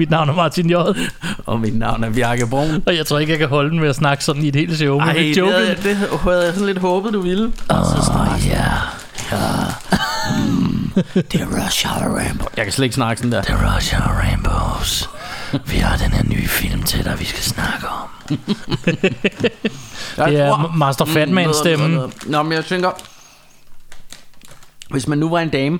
Mit navn er Martin J. Og mit navn er Bjarke Brun. Og jeg tror ikke, jeg kan holde den med at snakke sådan i et helt show. Ej, det, havde, det havde jeg sådan lidt håbet, du ville. Åh, ja. ja. Mm, det er Rush Hour Rainbows. Jeg kan slet ikke snakke sådan der. Det er Rush Hour Rainbows. Vi har den her nye film til dig, vi skal snakke om. Jeg Det er Master. Mm, Nå, men jeg tænker... Hvis man nu var en dame,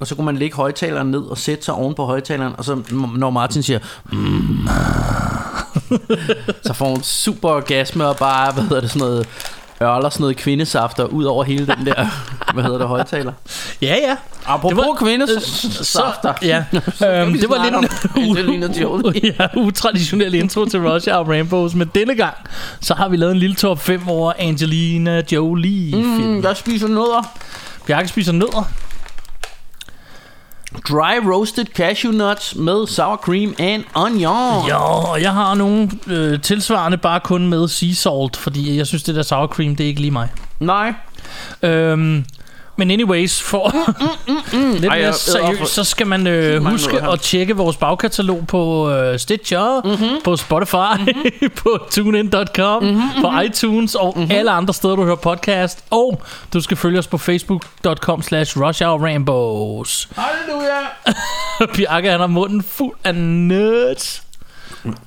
og så kunne man lægge højtaleren ned og sætte sig oven på højtaleren, og så når Martin siger, mm, så får hun super orgasme og bare, hvad hedder det, sådan noget, ørler sådan noget kvindesafter ud over hele den der, hvad hedder det, højtaler. Ja, ja. Apropos Det var- kvindesafter. Ja, øhm, det var lidt en Jolie. ja, utraditionel intro til Rush Hour Rainbows, men denne gang, så har vi lavet en lille top 5 over Angelina Jolie-film. Mm, jeg spiser nødder. Bjarke spiser nødder. Dry roasted cashew nuts med sour cream and onion. Ja, og jeg har nogle øh, tilsvarende bare kun med sea salt, fordi jeg synes, det der sour cream, det er ikke lige mig. Nej. Øhm, men anyways, for mm, lidt Ej, mere jeg- seriøst, så skal man øh, huske at tjekke vores bagkatalog på øh, Stitcher, mm-hmm. på Spotify, mm-hmm. på TuneIn.com, mm-hmm. på iTunes og mm-hmm. alle andre steder, du hører podcast. Og du skal følge os på Facebook.com slash RushHourRainbows. Halleluja. Bjarke, han har munden fuld af nuts.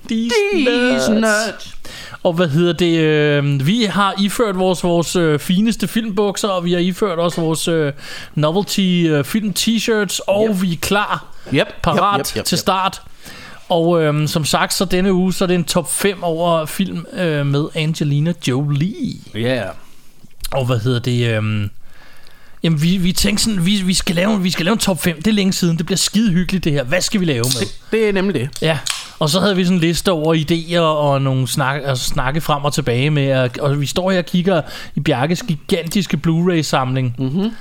These, These nuts. nuts. Og hvad hedder det? Øh, vi har iført vores, vores øh, fineste filmbukser, og vi har iført også vores øh, novelty øh, film t-shirts, og Yep. vi er klar, Yep. parat yep, yep, yep, til start. Og øh, som sagt, så denne uge, så er det en top 5 over film øh, med Angelina Jolie. Ja. Yeah. Og hvad hedder det? Øh, jamen, vi, vi tænkte sådan, vi, vi, skal lave, vi skal lave en top 5. Det er længe siden. Det bliver skide hyggeligt, det her. Hvad skal vi lave med? Det, det er nemlig det. Ja, og så havde vi sådan en liste over idéer og nogle snak, altså snakke frem og tilbage med, at- og vi står her og kigger i Bjarkes gigantiske Blu-ray-samling. Mm-hmm.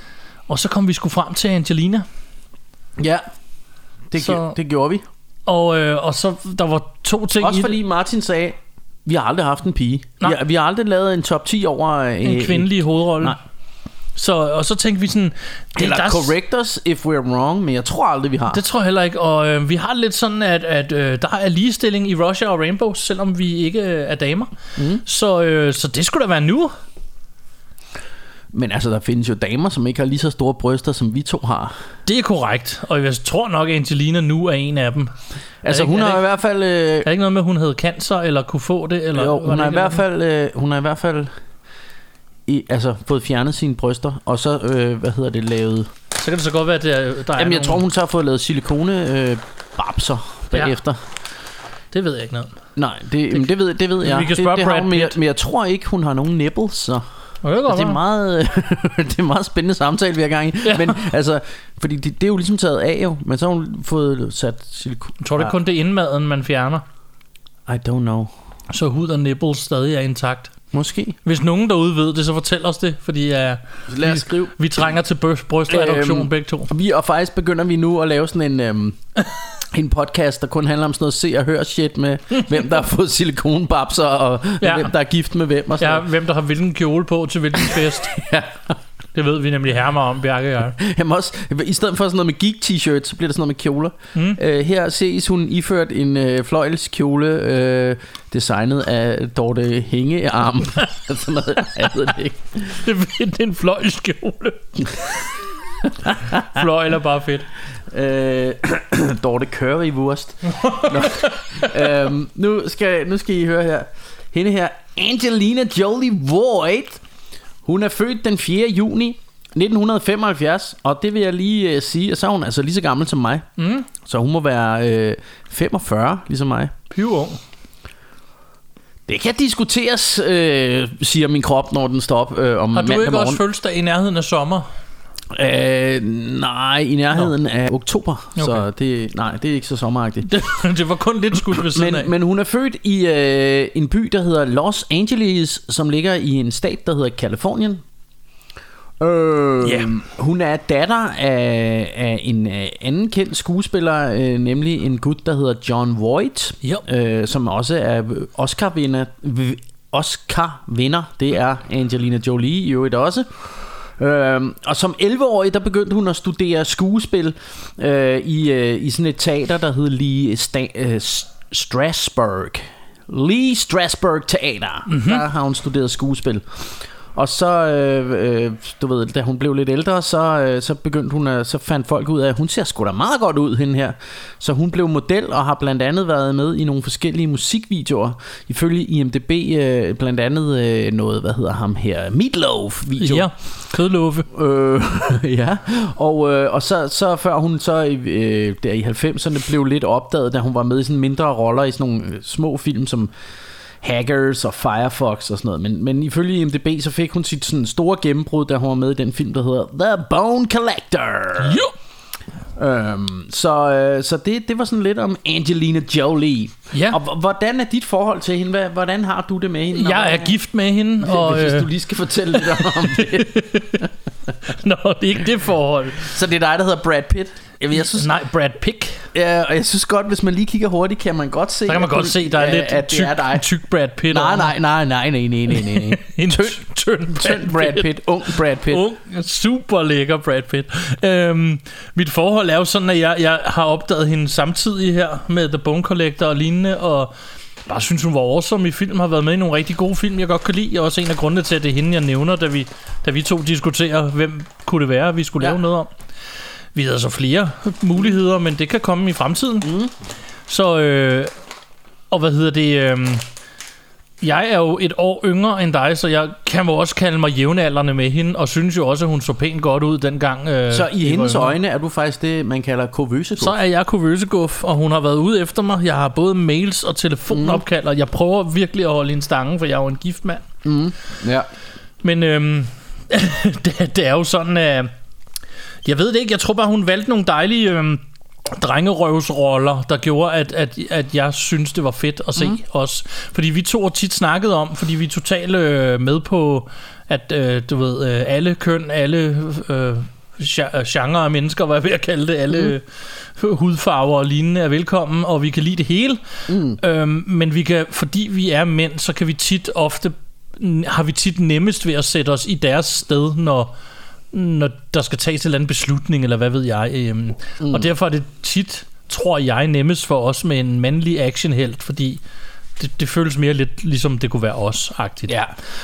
Og så kom vi sgu frem til Angelina, Ja. Det, Så- så... det gjorde vi. og, øh, og så der var to ting Også i det. fordi Martin sagde, vi har aldrig haft en pige. Nej. Vi har, vi har aldrig lavet en top 10 over øh, en kvindelig hovedrolle. Nej. Så, og så tænkte vi sådan... Det, Eller der, correct us if we're wrong, men jeg tror aldrig, vi har. det tror jeg heller ikke. Og øh, vi har lidt sådan, at, at øh, der er ligestilling i Russia og Rainbow, selvom vi ikke øh, er damer. Mm. Så, øh, så det skulle da være nu. Men altså, der findes jo damer, som ikke har lige så store bryster, som vi to har. Det er korrekt. Og jeg tror nok, at Angelina nu er en af dem. Altså, ikke- hun har i hvert fald... Øh, Er det ikke noget med, at hun havde cancer, eller kunne få det? Eller jo, hun har i hvert fald... Øh, hun har i hvert fald... I, altså fået fjernet sine bryster Og så, øh, hvad hedder det, lavet Så kan det så godt være, at der, der er Jamen jeg tror hun så har fået lavet silikone øh, babser bagefter. Det ved jeg ikke noget. Nej, det, det, det, ved, det ved jeg Vi kan det, spørge det har Brad hun, men, jeg, men jeg tror ikke hun har nogen nipples Så. Det, Altså, det er meget Det er meget spændende samtale vi har gang i. Ja. Men altså Fordi det, det er jo ligesom taget af jo. Men så har hun fået sat silikone Jeg tror det er kun det indmaden, man fjerner. I don't know. Så hud og nipples stadig er intakt. Måske Hvis nogen derude ved det, så fortæl os det, fordi uh, Lad os skrive vi trænger til bryst, brystreduktion Øhm, begge to. Og vi og faktisk begynder vi nu at lave sådan en øhm, en podcast der kun handler om sådan noget se og hør shit med hvem der har fået silikonbabser og Ja. hvem der er gift med hvem og sådan Ja, hvem der har hvilken kjole på til hvilken fest. Ja. Det ved vi nemlig hermer om, Bjarke og jeg. Jamen også, I stedet for sådan noget med geek t-shirt Så bliver det sådan noget med kjoler Mm. øh, Her ses hun iført en øh, fløjelskjole øh, Designet af Dorte Hængearm Sådan noget Jeg ved det ikke Det er- det er en fløjskjole. Fløjl er bare fedt. øh, Dorte Currywurst Nå. øhm, nu, skal, nu skal I høre her Hende her Angelina Jolie Voigt Hun er født den 4. juni 1975 Og det vil jeg lige øh, sige Og så er hun altså lige så gammel som mig Mm. Så hun må være øh, 45 ligesom mig Piv ung. Det kan diskuteres, øh, siger min krop, når den står op øh, om Har du mandag ikke morgen. også fødselsdag i nærheden af sommer? Øh, nej, i nærheden Nå. af oktober. Okay. Så det, nej, det er ikke så sommeragtigt. Det, det var kun lidt skudt ved siden af. Men, men hun er født i øh, en by, der hedder Los Angeles, som ligger i en stat, der hedder Kalifornien. Øh, Ja. Hun er datter af, af en øh, anden kendt skuespiller, øh, nemlig en gut, der hedder John Voight, Jo. øh, som også er Oscar-vinder. Oscar-vinder, det er Angelina Jolie i øvrigt også. Øhm, og som 11-årig, der begyndte hun at studere skuespil øh, i, øh, i sådan et teater, der hed Lee Sta- øh, S- Strasberg. Lee Strasberg Teater. Mm-hmm. Der har hun studeret skuespil. Og så, øh, øh, du ved, da hun blev lidt ældre, så, øh, så begyndte hun at, så fandt folk ud af, at hun ser sgu da meget godt ud, hende her. Så hun blev model og har blandt andet været med i nogle forskellige musikvideoer. Ifølge IMDb øh, blandt andet øh, noget, hvad hedder ham her, Meatloaf-video. Ja, kødlåfe. Øh, ja, og, øh, og så, så før hun så øh, der i 90'erne blev lidt opdaget, da hun var med i sådan mindre roller i sådan nogle øh, små film som Hackers og Firefox og sådan noget. Men, men ifølge IMDb, så fik hun sit sådan store gennembrud, da hun var med i den film, der hedder The Bone Collector. Jo. Øhm, så øh, så det, det var sådan lidt om Angelina Jolie. Ja. Og hvordan er dit forhold til hende? Hvordan har du det med hende? Jeg er gift med hende, og... Hvis Øh, du lige skal fortælle lidt om det. nå, det er ikke det forhold. Så det er dig, der hedder Brad Pitt? Jamen, jeg synes, Nej, Brad Pitt. Ja, og jeg synes godt, hvis man lige kigger hurtigt, kan man godt se... Så kan man godt du- se, der er lidt at det tyk, er dig. tyk Brad Pitt. Nej, nej, nej, nej, nej, nej, nej, nej. En tynd, tynd Tynd Brad Pitt, ung Brad Pitt. Ung, super lækker Brad Pitt. Øhm, mit forhold er jo sådan, at jeg, jeg har opdaget hende samtidig her med The Bone Collector og lignende, og bare synes, hun var awesome i film, har været med i nogle rigtig gode film, jeg godt kan lide. Og også en af grundene til, at det er hende, jeg nævner, da vi, da vi to diskuterer, hvem kunne det være, vi skulle Ja. lave noget om. Vi havde så flere muligheder, men det kan komme i fremtiden. Mm. Så, øh, og hvad hedder det... Øh, jeg er jo et år yngre end dig, så jeg kan jo også kalde mig jævnaldrende med hende, og synes jo også, at hun så pænt godt ud dengang. Øh, Så i hendes yngre. øjne er du faktisk det, man kalder kovøse Så er jeg kurvøseguff, og hun har været ude efter mig. Jeg har både mails og telefonopkald, og jeg prøver virkelig at holde hende stangen, for jeg er jo en gift mand. Ja. Men øhm, det, det er jo sådan, at... Jeg ved det ikke, jeg tror bare, hun valgte nogle dejlige øhm, drengerøvsroller, der gjorde, at, at, at jeg synes, det var fedt at se mm. os. Fordi vi to har tit snakket om, fordi vi er totalt øh, med på, at øh, du ved, øh, alle køn, alle øh, gen- genre af mennesker, hvad jeg ved at kalde det, alle mm. hudfarver og lignende er velkommen, og vi kan lide det hele. Mm. Øhm, men vi kan, fordi vi er mænd, så kan vi tit ofte har vi tit nemmest ved at sætte os i deres sted, når, når der skal tages en eller anden beslutning, eller hvad ved jeg. Øhm, mm. Og derfor er det tit, tror jeg, nemmest for os med en mandlig actionhelt, fordi det, det føles mere lidt ligesom det kunne være os-agtigt. Ja,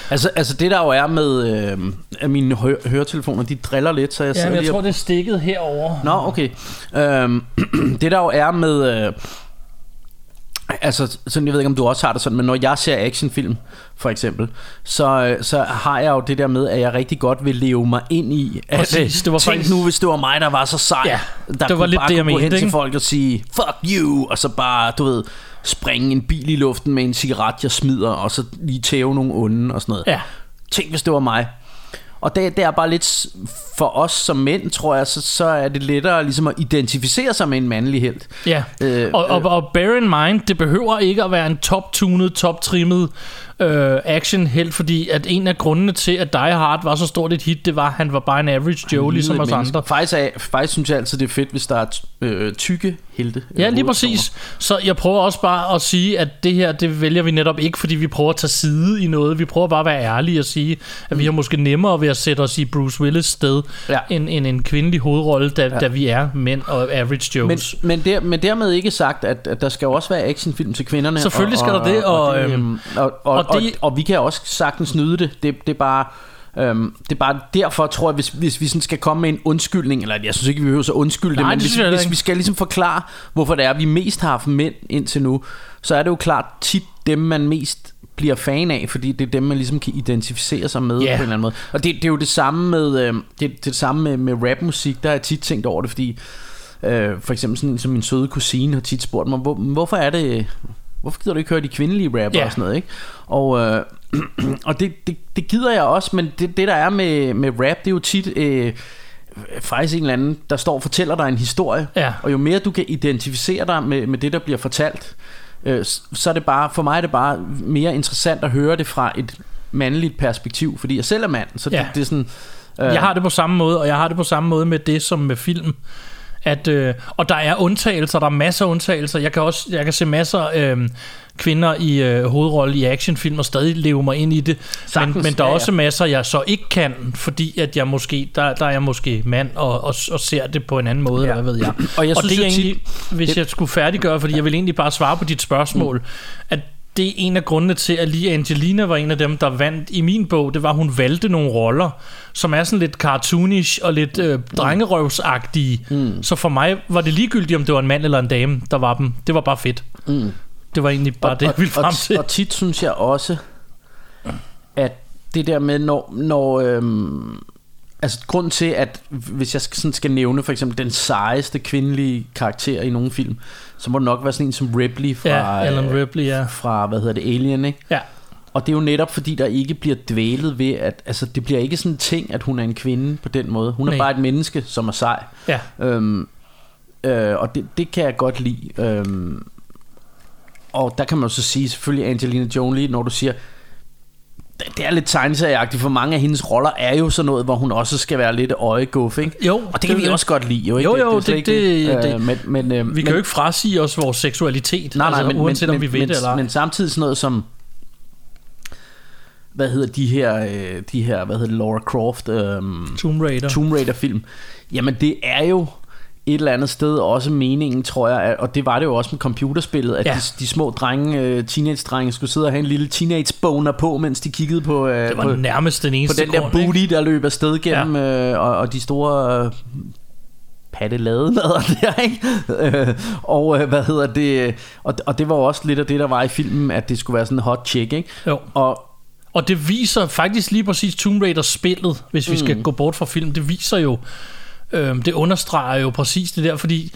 altså, altså det der jo er med øh, at mine hø- høretelefoner, de driller lidt, så jeg Ja, jeg lige tror, og- det er stikket herover. Nå, okay. Øhm, det der jo er med... Øh, altså, sådan, jeg ved ikke, om du også har det sådan, men når jeg ser actionfilm, for eksempel, så, så har jeg jo det der med, at jeg rigtig godt vil leve mig ind i. At, Præcis, det var tænk faktisk- nu, hvis det var mig, der var så sej. Ja, der det var kunne lidt bare det, jeg kunne gå hen mente, til ikke? folk og sige, fuck you, og så bare, du ved, springe en bil i luften med en cigaret, jeg smider, og så lige tæve nogle onde og sådan noget. Ja. Tænk, hvis det var mig. Og det, det er bare lidt for os som mænd, tror jeg, så, så er det lettere ligesom at identificere sig med en mandlig helt. Ja, Øh, og, og, og bear in mind, det behøver ikke at være en top-tunet, top-trimmet øh, action helt, fordi at en af grundene til, at Die Hard var så stort et hit, det var, at han var bare en average Joe, ligesom os andre. Faktisk, er, faktisk synes jeg altid, det er fedt, hvis der er øh, tykke helte. øh, Ja, lige præcis. Så jeg prøver også bare at sige, at det her, det vælger vi netop ikke, fordi vi prøver at tage side i noget. Vi prøver bare at være ærlige og sige, at vi har måske nemmere ved at sætte os i Bruce Willis sted, Ja. end, end en kvindelig hovedrolle, da, ja. da vi er mænd og average Men, Joes. men, der, men dermed ikke sagt, at, at der skal jo også være actionfilm til kvinderne. Selvfølgelig skal der det, og, det, øhm, øhm, og, og, og og, det- og, og vi kan også sagtens nyde det. Det, det er bare... Øhm, det er bare derfor, tror jeg, hvis, hvis vi sådan skal komme med en undskyldning, eller jeg synes ikke, vi behøver så undskylde det, Nej, men det hvis, hvis vi skal ligesom forklare, hvorfor det er, at vi mest har haft mænd indtil nu, så er det jo klart tit dem, man mest bliver fan af, fordi det er dem, man ligesom kan identificere sig med Ja. på en eller anden måde. Og det, det er jo det samme med, øh, det, det, er det samme med, med rapmusik, der har jeg tit tænkt over det, fordi øh, for eksempel sådan som min søde kusine har tit spurgt mig, hvor, hvorfor er det, hvorfor gider du ikke høre de kvindelige rapper Ja. og sådan noget, ikke? Og, øh, og det, det, det gider jeg også, men det, det der er med, med rap, det er jo tit... Øh, faktisk en eller anden, der står og fortæller dig en historie. Ja. Og jo mere du kan identificere dig med, med det, der bliver fortalt, øh, så er det bare, for mig er det bare mere interessant at høre det fra et mandligt perspektiv, fordi jeg selv er mand, så Ja. det, det er sådan... Øh, Jeg har det på samme måde, og jeg har det på samme måde med det som med film. At, øh, og der er undtagelser, der er masser af undtagelser. Jeg kan også jeg kan se masser af øh, kvinder i øh, hovedrolle i actionfilm og stadig leve mig ind i det. Sagtens, men, men der er ja, ja. også masser, jeg så ikke kan, fordi at jeg måske, der, der er jeg måske mand og, og, og ser det på en anden måde, Ja. eller hvad ved jeg. Og jeg og synes det er jo tit- egentlig, hvis jeg skulle færdiggøre, fordi jeg vil egentlig bare svare på dit spørgsmål, at det er en af grundene til, at lige Angelina var en af dem, der vandt i min bog. Det var, at hun valgte nogle roller, som er sådan lidt cartoonish og lidt øh, drengerøvsagtige. Mm. Så for mig var det ligegyldigt, om det var en mand eller en dame, der var dem. Det var bare fedt. Mm. Det var egentlig bare og, det, jeg og, ville frem og, til. og tit synes jeg også, at det der med, når, når øhm, altså grund til, at hvis jeg skal, sådan skal nævne for eksempel den sejeste kvindelige karakter i nogle film, så må det nok være sådan en som Ripley fra, Ja, Alan øh, Ripley, ja. fra hvad hedder det, Alien, ikke? Ja, Og det er jo netop fordi, der ikke bliver dvælet ved, at altså, det bliver ikke sådan en ting, at hun er en kvinde på den måde. Hun er Nej. bare et menneske, som er sej. ja. Øhm, øh, og det, det kan jeg godt lide. Øhm, og der kan man jo så sige, selvfølgelig Angelina Jolie, når du siger, det, det er lidt tegneserieagtigt, for mange af hendes roller er jo sådan noget, hvor hun også skal være lidt øjeguff, ikke? Jo, Og det kan er vi det. også godt lide, jo ikke? Jo, jo, er slet det- ikke det- det- Øh, men, men, øh, Vi men, kan jo ikke frasige os vores seksualitet, Nej, nej, altså, men, uanset men, om vi ved men, det eller men samtidig sådan noget som hvad hedder de her øh, de her hvad hedder det, Laura Croft øhm, Tomb Raider. Tomb Raider film. Jamen det er jo et eller andet sted også meningen, tror jeg, at- og det var det jo også med computerspillet, at Ja. de, de små drenge, øh, teenage-drenge, skulle sidde og have en lille teenage-boner på, mens de kiggede på, øh, det var på, nærmest den på eneste den der booty, der løb afsted gennem, ja. øh, og, og de store øh, patteladenader der, ikke? Øh, og øh, hvad hedder det, og, og det var også lidt af det, der var i filmen, at det skulle være sådan en hot chick, ikke? Jo. Og Og det viser faktisk lige præcis Tomb Raider spillet, hvis vi Mm. skal gå bort fra film. Det viser jo, øhm, det understreger jo præcis det der, fordi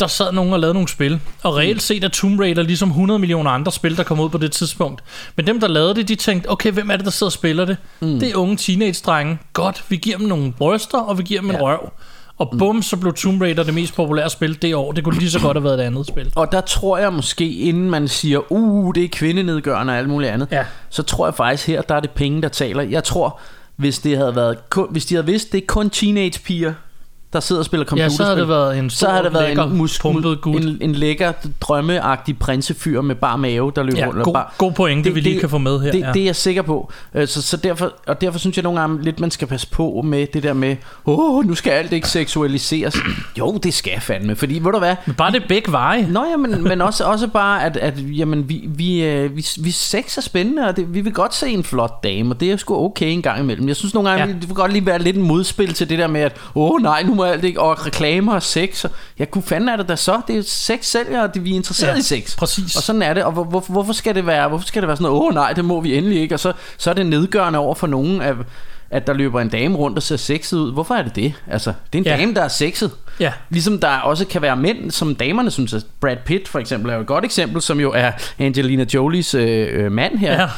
der sad nogen og lavede nogle spil, og reelt set er Tomb Raider ligesom 100 millioner andre spil, der kom ud på det tidspunkt. Men dem, der lavede det, de tænkte, okay, hvem er det, der sidder og spiller det? Mm. Det er unge teenage-drenge. Godt, vi giver dem nogle bryster, og vi giver dem en Ja. røv. Og bum, så blev Tomb Raider det mest populære spil det år. Det kunne lige så godt have været et andet spil. Og der tror jeg måske, inden man siger, uh, det er kvindenedgørende og alt muligt andet, Ja. så tror jeg faktisk her, der er det penge, der taler. Jeg tror, hvis det havde været kun, hvis de havde vidst, det er kun teenage-piger, der sidder og spiller Ja, computerspil, så havde det været en så har det været lækker, en, mus, pumpet gut. en, en lækker, drømmeagtig prinsefyr med bar mave, der løber Ja, rundt. og god, bare, god pointe, det, vi lige kan få med her. Det, ja. det er jeg sikker på. Øh, Så, så derfor, og derfor synes jeg nogle gange lidt, man skal passe på med det der med, åh, oh, nu skal alt ikke seksualiseres. Jo, det skal fandme, fordi ved du hvad, Men bare det begge veje. Nå ja, men, men også, også bare, at, at jamen, vi, vi, øh, vi, vi sex er spændende, og det, vi vil godt se en flot dame, og det er sgu okay en gang imellem. Jeg synes nogle gange, Ja. ja. det vil godt lige være lidt en modspil til det der med, at åh oh, nej, nu må alt ikke, og reklamer og sex. Og, ja, kunne fanden er det da så? Det er sex sælger, og det, vi er interesseret Ja, i sex. præcis. Og sådan er det, og hvor, hvor, hvorfor skal det være, hvorfor skal det være sådan noget, åh oh, nej, det må vi endelig ikke, og så, så er det nedgørende over for nogen, at, at der løber en dame rundt og ser sexet ud. Hvorfor er det det? Altså, det er en Ja. ja. dame, der er sexet. Ja. Ligesom der også kan være mænd, som damerne synes, at Brad Pitt for eksempel er jo et godt eksempel, som jo er Angelina Jolies øh, øh, mand her. Ja.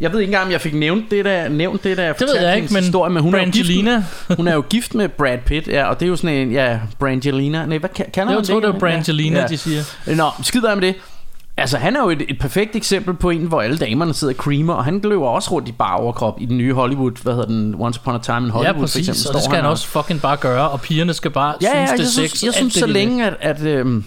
Jeg ved ikke engang, om jeg fik nævnt det der, nævnt det der Det ved jeg ikke, men historie, men hun er, jo gift, Brangelina. med- hun er jo gift med Brad Pitt, ja, og det er jo sådan en, ja, Brangelina. Nej, hvad kan, kan Jeg tror, det var Brangelina, ja. de siger. Nå, skid være med det. Altså, han er jo et, et perfekt eksempel på en, hvor alle damerne sidder og creamer, og han løber også rundt i bar overkrop i den nye Hollywood, hvad hedder den, Once Upon a Time in Hollywood, Ja, for præcis, eksempel. og det står skal han og- også fucking bare gøre, og pigerne skal bare Ja, ja, synes, jeg det er synes, sex. jeg synes det, så de vil. længe, at, at øhm,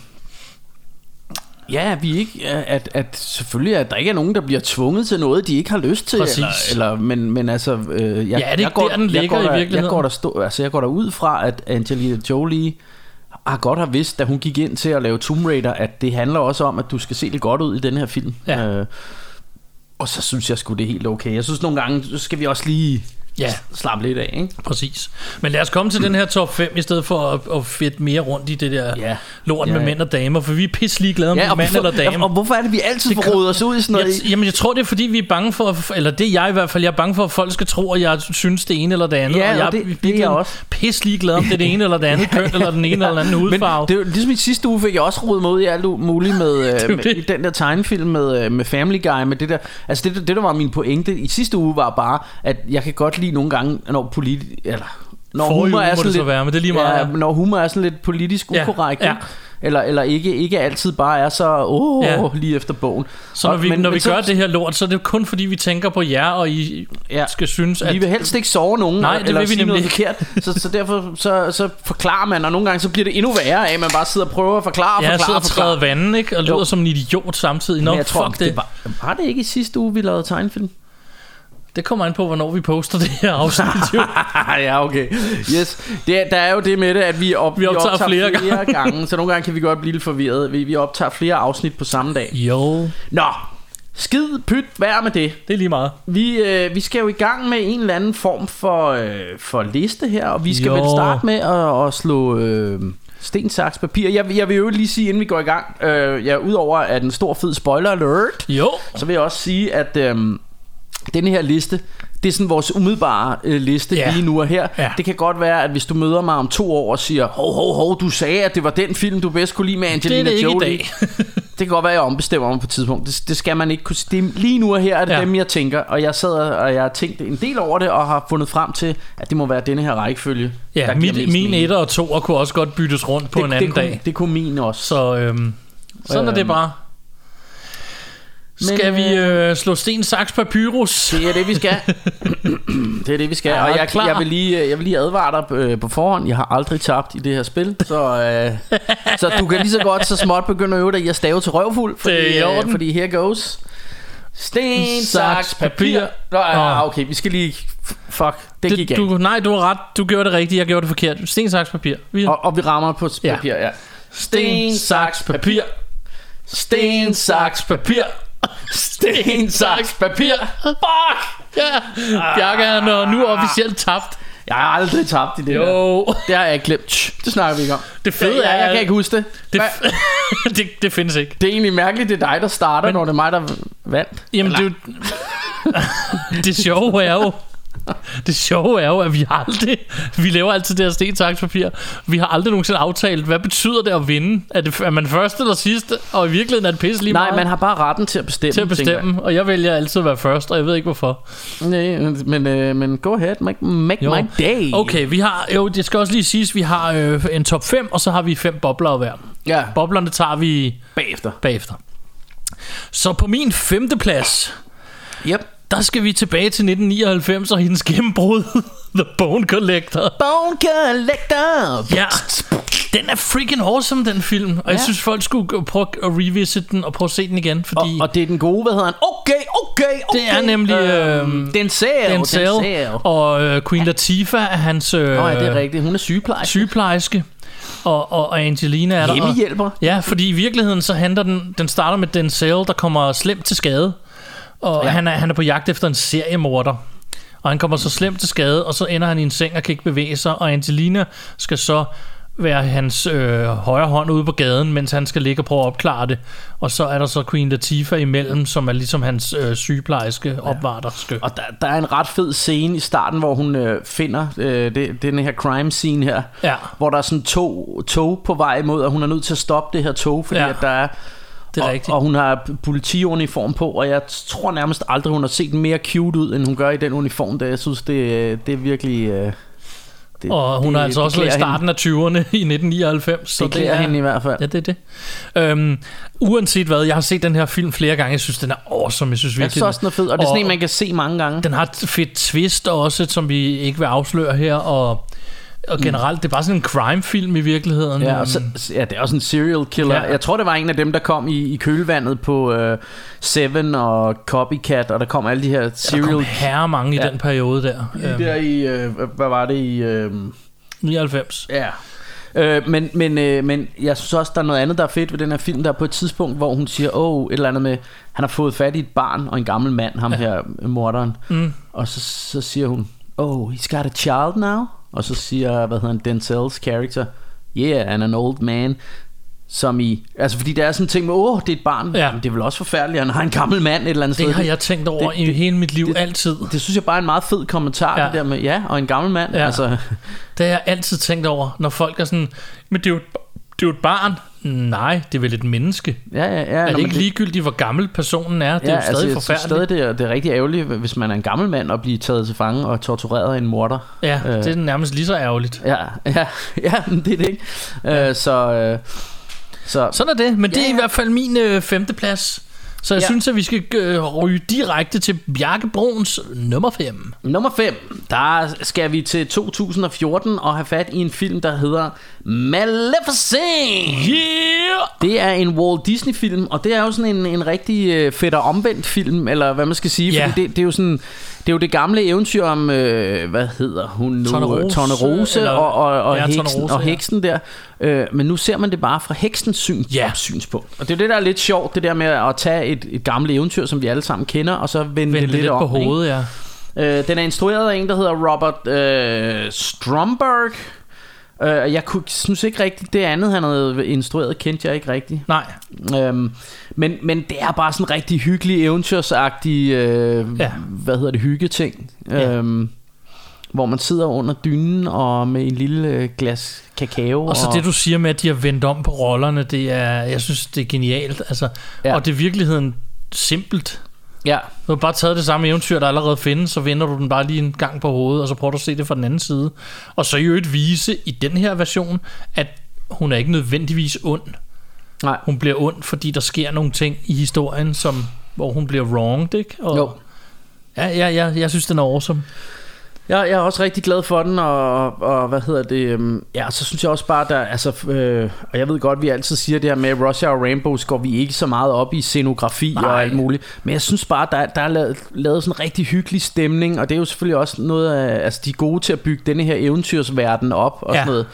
ja, vi ikke, at, at selvfølgelig, at der ikke er nogen, der bliver tvunget til noget, de ikke har lyst til, Præcis. eller, eller, men, men altså, øh, jeg, Ja, det jeg går, der, den jeg ligger går i der, Jeg går der, stå, altså, jeg går der ud fra, at Angelina Jolie har godt har vidst, da hun gik ind til at lave Tomb Raider, at det handler også om, at du skal se lidt godt ud i den her film. Ja. Øh, og så synes jeg sgu, det er helt okay. Jeg synes nogle gange, så skal vi også lige Ja. slappe lidt af, ikke? Præcis. Men lad os komme til den her top 5, i stedet for at, at fedt mere rundt i det der Ja. lort Ja, med ja. mænd og damer, for vi er pisse glade om ja, mand hvorfor, eller dame. og hvorfor er det, vi altid Det får rodet os ud i sådan noget? Jeg, jamen, jeg tror, det er fordi, vi er bange for, at- eller det er jeg i hvert fald, jeg er bange for, at folk skal tro, at jeg synes det ene eller det andet. Ja, og jeg og det- det er jeg også. pisse glad om det er det ene eller det andet køn, eller den ene eller den anden hudfarve. Men det er jo, ligesom i sidste uge fik jeg også rodet mig ud i alt muligt med, er øh, med i den der tegnefilm med, øh, med Family Guy, med det der. Altså det, det, der var min pointe i sidste uge var bare, at jeg kan godt lide nogle gange, når politi eller når Forrige humor er sådan lidt, være, men det er lige meget. Ja, når humor er sådan lidt politisk Ja, ukorrekt, ja. ikke? Eller, eller ikke, ikke altid bare er så åh, Ja. lige efter bogen. Så når Og- vi, men- når men vi så- gør det her lort, så er det kun fordi, vi tænker på jer, og I Ja. skal synes, at... Vi vil helst ikke sove nogen Nej, det eller vil vi nemlig forkert. Så, så derfor så, så forklarer man, og nogle gange så bliver det endnu værre af, at man bare sidder og prøver at forklare og Jeg sidder forklare og forklare. vandet, ikke? Og lyder som en idiot samtidig. Nå, Men jeg tror, fuck det, det. var, var det ikke i sidste uge, vi lavede tegnefilm? Det kommer an på, hvornår vi poster det her afsnit. Jo. ja, okay. Yes. Det, er- der er jo det med det, at vi, op, Vi optager flere flere gange, så nogle gange kan vi godt blive lidt forvirret. Vi, vi optager flere afsnit på samme dag. jo, Nå, skid, pyt, vær med det. det er lige meget. Vi, øh, vi skal jo i gang med en eller anden form for, øh, for liste her, og vi skal Jo. vel starte med at, at slå øh, sten, saks, papir. Jeg, jeg vil jo lige sige, inden vi går i gang, øh, ja, udover at en stor fed spoiler alert, Jo, så vil jeg også sige, at øh, denne her liste, det er sådan vores umiddelbare øh, liste Ja. lige nu og her. Ja. Det kan godt være, at hvis du møder mig om to år og siger, hov, hov, hov, du sagde, at det var den film, du bedst kunne lide med det Angelina er det ikke i Jolie. dag. Det kan godt være, at jeg ombestemmer mig på et tidspunkt. Det, det skal man ikke kunne det, er- Lige nu og her er det Ja. dem, jeg tænker. Og jeg sad og jeg har tænkt en del over det, og har fundet frem til, at det må være denne her rækkefølge. Ja, giver min, etter og toer kunne også godt byttes rundt på det, en anden det kunne, dag. Det kunne min også. Så øhm, sådan er det Øhm, Skal vi øh, slå sten, saks, papyrus? Det er det, vi skal. det er det, vi skal. Er og jeg, klar? jeg, vil lige, jeg vil lige advare dig øh, på forhånd. Jeg har aldrig tabt i det her spil. Så, øh, så du kan lige så godt så småt begynde at øve dig i at stave til røvfuld. Fordi, Det er øh, fordi here goes. Sten, Saks, papir. Nå, ja, okay, vi skal lige... Fuck, det gik Det, galt. du, nej, du har ret. Du gjorde det rigtigt. Jeg gjorde det forkert. Sten, saks, papir. Vi, Og, og vi rammer på Ja. papir, ja. sten, saks, papir. Sten, saks, papir. Sten, saks, papir. Fuck! Ja. Bjarke han er nu officielt tabt. Jeg har aldrig tabt i det der. Jo. Det har jeg ikke glemt. Det snakker vi ikke om. Det fede er- jeg kan ikke huske det. Det, det, det findes ikke. Det er egentlig mærkeligt, det er dig, der starter, Men- når det er mig, der vandt. Jamen, det, er jo- det sjove er jo, det sjove er jo, at vi har aldrig, vi laver altid det her sten, saks, papir. Vi har aldrig nogensinde aftalt, hvad betyder det at vinde? Er, det, er man første eller sidste? Og i virkeligheden er det pisse lige Nej, meget man har bare retten til at bestemme. til at bestemme. Og jeg vælger altid at være først, og jeg ved ikke hvorfor. jeg. Nej, men, øh, men go ahead, make, make Jo. my day. Okay, vi har, jo, det skal også lige siges, vi har øh, en top 5, og så har vi fem bobler hver. Ja, Boblerne tager vi bagefter. bagefter. Så på min femte plads, Yep. Der skal vi tilbage til 1999 og hendes gennembrud, The Bone Collector. Bone Collector. Ja, den er freaking awesome, den film. Og ja. jeg Ja. synes, folk skulle prøve at revisit den og prøve at se den igen, Og, fordi og det er den gode, hvad hedder han? Okay, okay, okay. Det er nemlig, øhm, Denzel. Denzel Denzel. og øh, Queen Latifah er hans øh, Nå, ja, det er rigtigt. Hun er sygeplejerske. sygeplejerske. Og, og, og Angelina er der. Og, Hjemmehjælper. ja, fordi i virkeligheden så handler den, den starter med Denzel, der kommer slemt til skade. Og ja. Ja. han, er, han er på jagt efter en seriemorder. Og han kommer så slemt til skade, og så ender han i en seng og kan ikke bevæge sig. Og Angelina skal så være hans øh, højre hånd ude på gaden, mens han skal ligge og prøve at opklare det. Og så er der så Queen Latifah imellem, som er ligesom hans øh, sygeplejerske opvarterske. Og der, der er en ret fed scene i starten, hvor hun øh, finder øh, det, den her crime scene her. Ja. Hvor der er sådan to tog på vej imod, og hun er nødt til at stoppe det her tog, fordi Ja, ja. at der er... Det er og, rigtigt. og hun har politiuniform på, og jeg tror nærmest aldrig, hun har set mere cute ud, end hun gør i den uniform. Der. Jeg synes, det, det er virkelig... Øh, det, Og hun det, er altså det også i klæder starten af 20'erne i 1999. Så Hende. Det klæder er, hende i hvert fald. Ja, det er det. Øhm, uanset hvad, jeg har set den her film flere gange. Jeg synes, den er awesome. Jeg synes Jeg virkelig, synes også, den er fed, og det er sådan en, man kan se mange gange. den har et fedt twist også, som vi ikke vil afsløre her. Og, og generelt, det er bare sådan en crime-film i virkeligheden. Ja, og så, ja, det er også en serial killer. Ja. Ja. Jeg tror, det var en af dem, der kom i, i kølvandet på uh, Seven og Copycat, og der kom alle de her der serial kom herre mange i Ja. den periode der. Øhm, der i, øh, hvad var det i... Øh, 99. ja. Øh, men, men, øh, men jeg synes også, der er noget andet, der er fedt ved den her film. Der er på et tidspunkt, hvor hun siger, åh, et eller andet med, han har fået fat i et barn og en gammel mand, ham ja. her, øh, morderen. Mm. Og så, så siger hun, oh, he's got a child now? Og så siger, hvad hedder han, Denzel's character, yeah, and an old man. Som i, altså fordi der er sådan en ting med, åh, det er et barn. Ja. Men det er vel også forfærdeligt, han har en gammel mand et eller andet Det sted. har jeg tænkt over det- i det- hele mit liv det- altid. det synes jeg bare er en meget fed kommentar, Ja. det der med, ja, og en gammel mand. Ja. Altså, Det har jeg altid tænkt over, når folk er sådan, men det er jo, det er jo et barn. Nej, det er vel et menneske. Ja, ja, ja. Er det ikke ligegyldigt, hvor gammel personen er? Det er jo stadig altså, jeg forfærdeligt. stadig, det er, det er rigtig ærgerligt, hvis man er en gammel mand og bliver taget til fange og tortureret af en morder. Ja, Øh. det er nærmest lige så ærgerligt. Ja, ja, ja, det er det ikke. Øh, så, øh, så Sådan er det, men det Ja, er i ja. hvert fald min øh, femteplads. Så jeg Ja. synes, at vi skal øh, ryge direkte til Bjarke Bruns nummer 5. nummer 5, der skal vi til 2014 og have fat i en film, der hedder Maleficent. Yeah! Det er en Walt Disney film, og det er jo sådan en, en rigtig øh, fedt og omvendt film, eller hvad man skal sige, Ja. fordi det, det er jo sådan det er jo det gamle eventyr om, øh, hvad hedder hun nu? Tornerose, Tornerose eller- og, og, og, ja, heksen, Tornerose, og ja. heksen der. Øh, men nu ser man det bare fra heksens syn, Ja. synspunkt. Og det er det, der er lidt sjovt, det der med at tage et, et gammelt eventyr, som vi alle sammen kender, og så vende, Vend det lidt, lidt om. på ikke? hovedet, ja. Øh, den er instrueret af en, der hedder Robert øh, Stromberg. Øh, jeg kunne, synes ikke rigtigt, det andet, han havde instrueret, kendte jeg ikke rigtigt. Nej, Øhm, men, men det er bare sådan en rigtig hyggelig, eventyrsagtig, øh, Ja. hvad hedder det, hyggeting. Ja. Øhm, hvor man sidder under dynen og med en lille øh, glas kakao. og så det du siger med, at de har vendt om på rollerne, det er, jeg synes, det er genialt. Altså, ja. Og det er virkeligheden simpelt. Ja, Du har bare taget det samme eventyr, der allerede findes, så vender du den bare lige en gang på hovedet, og så prøver du at se det fra den anden side. Og så i øvrigt vise i den her version, at hun er ikke nødvendigvis ond. nej. Hun bliver ond, fordi der sker nogle ting i historien, som, hvor hun bliver wronged, ikke? Og, Jo. Ja, ja, ja, jeg synes, den er awesome. Jeg, jeg er også rigtig glad for den, og, og hvad hedder det, øhm, ja, så synes jeg også bare, der, altså, øh, og jeg ved godt, vi altid siger det her med, Russia og Rainbows går vi ikke så meget op i scenografi Nej. Og alt muligt, men jeg synes bare, der, der er lavet, lavet sådan en rigtig hyggelig stemning, og det er jo selvfølgelig også noget af, altså de er gode til at bygge denne her eventyrsverden op, og ja. sådan noget,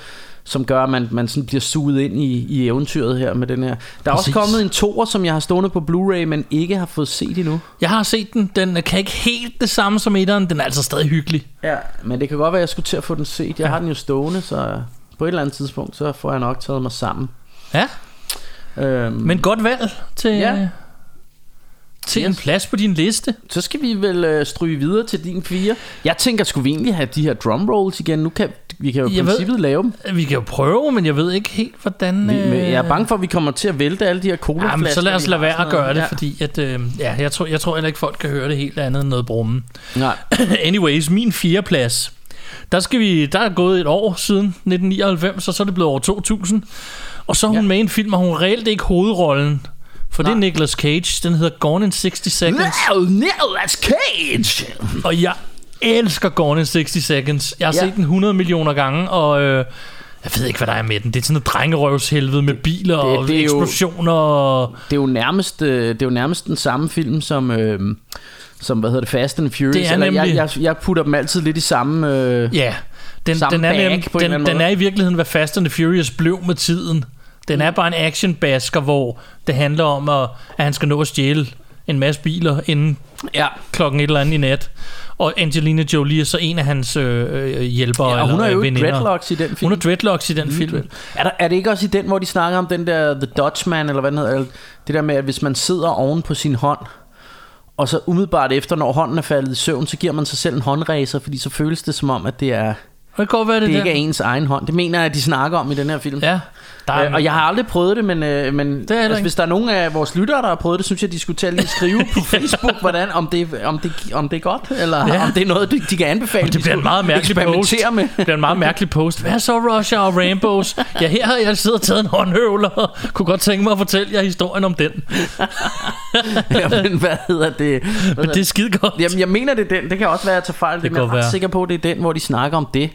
som gør, at man, man sådan bliver suget ind i, i eventyret her med den her. Der er Præcis. også kommet en toer, som jeg har stående på Blu-ray, men ikke har fået set endnu. Jeg har set den, den kan ikke helt det samme som etteren, den er altså stadig hyggelig. Ja, men det kan godt være, at jeg skulle til at få den set. Jeg Ja. har den jo stående, så på et eller andet tidspunkt, så får jeg nok taget mig sammen. Ja, Øhm, men godt valg til, Ja. til en Yes. plads på din liste. så skal vi vel øh, stryge videre til din fire. Jeg tænker, skulle vi egentlig have de her drum rolls igen? Nu kan vi kan jo i Jeg ved- princippet lave dem. Vi kan jo prøve, men jeg ved ikke helt, hvordan... Vi, øh, jeg er bange for, at vi kommer til at vælte alle de her cola Ja, men så lad os lade være at gøre det, ja. fordi at, øh, ja, jeg, tror, jeg tror heller ikke, folk kan høre det helt andet end noget brummen. Nej. Anyways, min fjerde plads. Der, skal vi, der er gået et år siden 1999, og så er det blevet over 2000. Og så er hun Ja. med i en film, og hun reelt ikke hovedrollen. For det er Nej. Nicolas Cage. Den hedder Gone in 60 Seconds. No, Nicolas Cage! Og jeg elsker Gone in 60 Seconds. Jeg har Ja. set den 100 millioner gange, og øh, jeg ved ikke, hvad der er med den. Det er sådan noget drengerøvshelvede med biler Det- og det er jo- eksplosioner. Og, Det er jo nærmest, øh, det er jo nærmest den samme film som... Øh, som, hvad hedder det, Fast and Furious. Det er Eller nemlig- jeg, jeg, jeg putter dem altid lidt i samme... Øh, ja, den, Samme den, er, bag nem, på en eller den, den er i virkeligheden, hvad Fast and the Furious blev med tiden. Den er bare en actionbasker, hvor det handler om, at, at han skal nå at stjæle en masse biler inden ja. klokken et eller andet i nat. Og Angelina Jolie er så en af hans øh, øh, hjælpere ja, og hun eller har jo veninder. dreadlocks i den film. Hun har dreadlocks i den film. Er, der, er det ikke også i den, hvor de snakker om den der The Dutchman, eller hvad den hedder? Det der med, at hvis man sidder oven på sin hånd, og så umiddelbart efter, når hånden er faldet i søvn, så giver man sig selv en håndræser, fordi så føles det som om, at det, er, Det godt være, det, det ikke er der. ens egen hånd. Det mener jeg, at de snakker om i den her film. Ja, der er, Øh, og jeg har aldrig prøvet det, men, øh, men heller altså, hvis der er nogen af vores lyttere, der har prøvet det, synes jeg, de skulle tage lige skrive på Facebook, hvordan, om, det, om, det, om det er godt, eller Ja. om det er noget, de, de kan anbefale. det de bliver en meget mærkelig post. med. Det bliver en meget mærkelig post. Hvad så, Russia og Rainbows? Ja, her har jeg siddet og taget en håndhøvler og kunne godt tænke mig at fortælle jer historien om den. Jamen, hvad hedder det? Hvad Men det er skide godt. Jamen, jeg mener, det er den. Det kan også være, at jeg tager fejl. Det, kan men jeg er ret sikker på, det er den, hvor de snakker om det.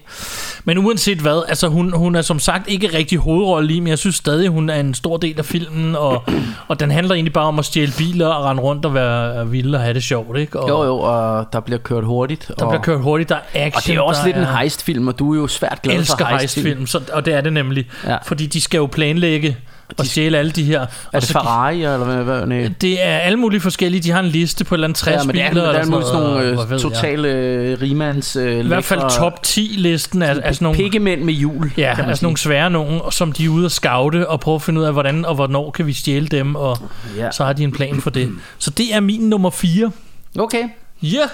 Men uanset hvad, altså hun, hun er som sagt ikke rigtig hovedrolle i, men jeg synes stadig, hun er en stor del af filmen, og, og den handler egentlig bare om at stjæle biler og rende rundt og være vild og have det sjovt, ikke? Og Jo, jo, og der bliver kørt hurtigt. Der og, bliver kørt hurtigt, der er action. og det er også der lidt en er- heistfilm, og du er jo svært glad elsker for heistfilm. heistfilm, så, og det er det nemlig. Ja. Fordi de skal jo planlægge og stjæle alle de her. Er og det så- Ferrari, eller hvad? hvad nej. Det er alle mulige forskellige. De har en liste på et eller andet 60 Ja, men det er, biler. der er eller sådan nogle øh, ved totale øh, rimands øh, I hvert fald top 10 listen er, er sådan nogle... Pikkemænd med jul, Ja, man altså nogle svære nogen, som de er ude at scoute og prøve at finde ud af, hvordan og hvornår kan vi stjæle dem, og. Ja. så har de en plan for det. Så det er min nummer 4. Okay. Ja, yeah,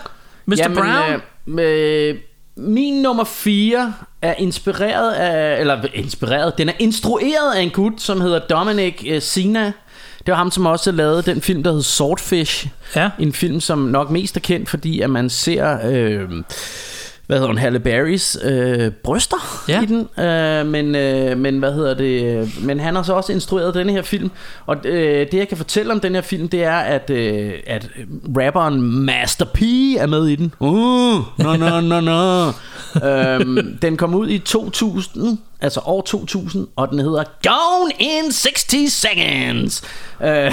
Mr. Brown. Øh, øh, min nummer 4 er inspireret af, eller inspireret, den er instrueret af en gut, som hedder Dominic uh, Sina. Det var ham, som også lavede den film, der hedder Swordfish. Ja. En film, som nok mest er kendt, fordi at man ser... Øh, hvad hedder hun, Halle Berrys øh, bryster Ja. i den. Øh, men, øh, men hvad hedder det? Men han har så også instrueret denne her film. Og øh, det jeg kan fortælle om den her film, det er at øh, at rapperen Master P er med i den. Uh, no no no no. øhm, den kom ud i 2000, altså år 2000, og den hedder Gone in 60 Seconds. Øh,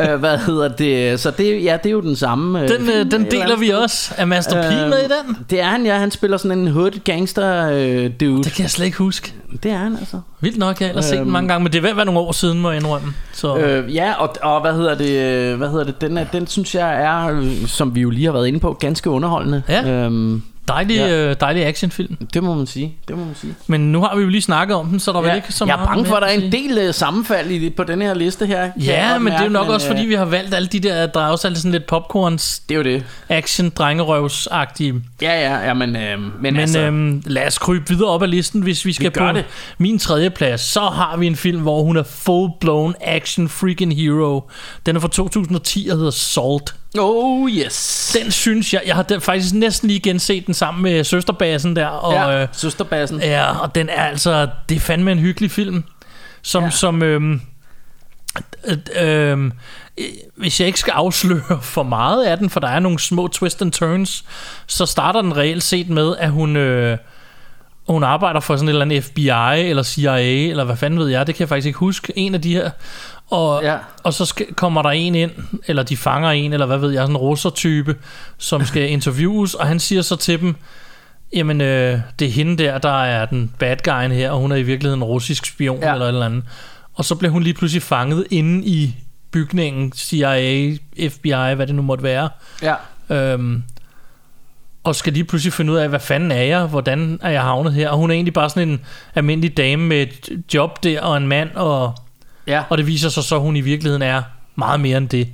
øh, hvad hedder det? Så det, ja, det er jo den samme. øh, Den, film øh, den deler vi også. Er Master P Øhm, med i den? Det er han, ja. Han spiller sådan en hood gangster øh, dude. Det kan jeg slet ikke huske. Det er han altså. Vildt nok, jeg har ellers set den Øhm. mange gange, men det er ved at være nogle år siden, må jeg indrømme. Så Øh, ja, og, og hvad hedder det? øh, Hvad hedder det? Den, er, den synes jeg er, øh, som vi jo lige har været inde på, ganske underholdende. Ja. Øhm, dejlig, ja. øh, dejlig actionfilm. det må man sige. Det må man sige. Men nu har vi jo lige snakket om den, så der er Ja, ikke så jeg meget er bange for, at der er en del uh, sammenfald i, på den her liste her. jeg Ja, men det er jo nok også, øh, fordi vi har valgt alle de der, er også altid sådan lidt popcorns Det er jo det. action drengerøvs-agtige. Ja, ja, ja, men, øh, men, Men altså... øhm, lad os krybe videre op ad listen, hvis vi skal gør på det. min tredje plads. Så har vi en film, hvor hun er full-blown action freaking hero. Den er fra 2010 og hedder Salt. Oh, yes. Den synes jeg, jeg har den, faktisk næsten lige genset den sammen med søsterbassen der. Og, ja, øh, søsterbassen. Ja, og den er altså, det er fandme en hyggelig film, som, ja. Som øh, øhm, øh, hvis jeg ikke skal afsløre for meget af den, for der er nogle små twist and turns, så starter den reelt set med, at hun, øh, hun arbejder for sådan et eller andet FBI, eller CIA, eller hvad fanden ved jeg, det kan jeg faktisk ikke huske, en af de her, og, Ja. og så skal, kommer der en ind, eller de fanger en, eller hvad ved jeg, sådan en russertype, som skal interviews, og han siger så til dem, Jamen, øh, det er hende der, der er den bad guyen her, og hun er i virkeligheden en russisk spion ja. Ja. eller et eller andet. Og så bliver hun lige pludselig fanget inde i bygningen, CIA, FBI, hvad det nu måtte være. Ja. Øhm, og skal lige pludselig finde ud af, hvad fanden er jeg, hvordan er jeg havnet her. Og hun er egentlig bare sådan en almindelig dame med et job der, og en mand, og, Ja. og det viser sig så, at hun i virkeligheden er meget mere end det.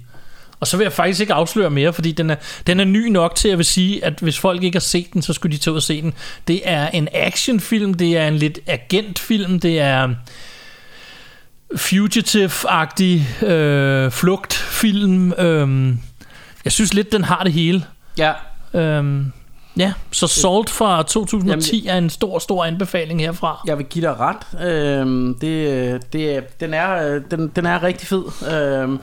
Og så vil jeg faktisk ikke afsløre mere, fordi den er, den er ny nok til, at jeg vil sige, at hvis folk ikke har set den, så skulle de tage ud og se den. Det er en actionfilm, det er en lidt agentfilm, det er fugitive-agtig øh, flugtfilm. Øh, jeg synes lidt, den har det hele. Ja. Øhm, ja, så Salt fra 2010 er en stor, stor anbefaling herfra. Jeg vil give dig ret. Øhm, det, det, den, er, øh, den, den er rigtig fed. Øhm,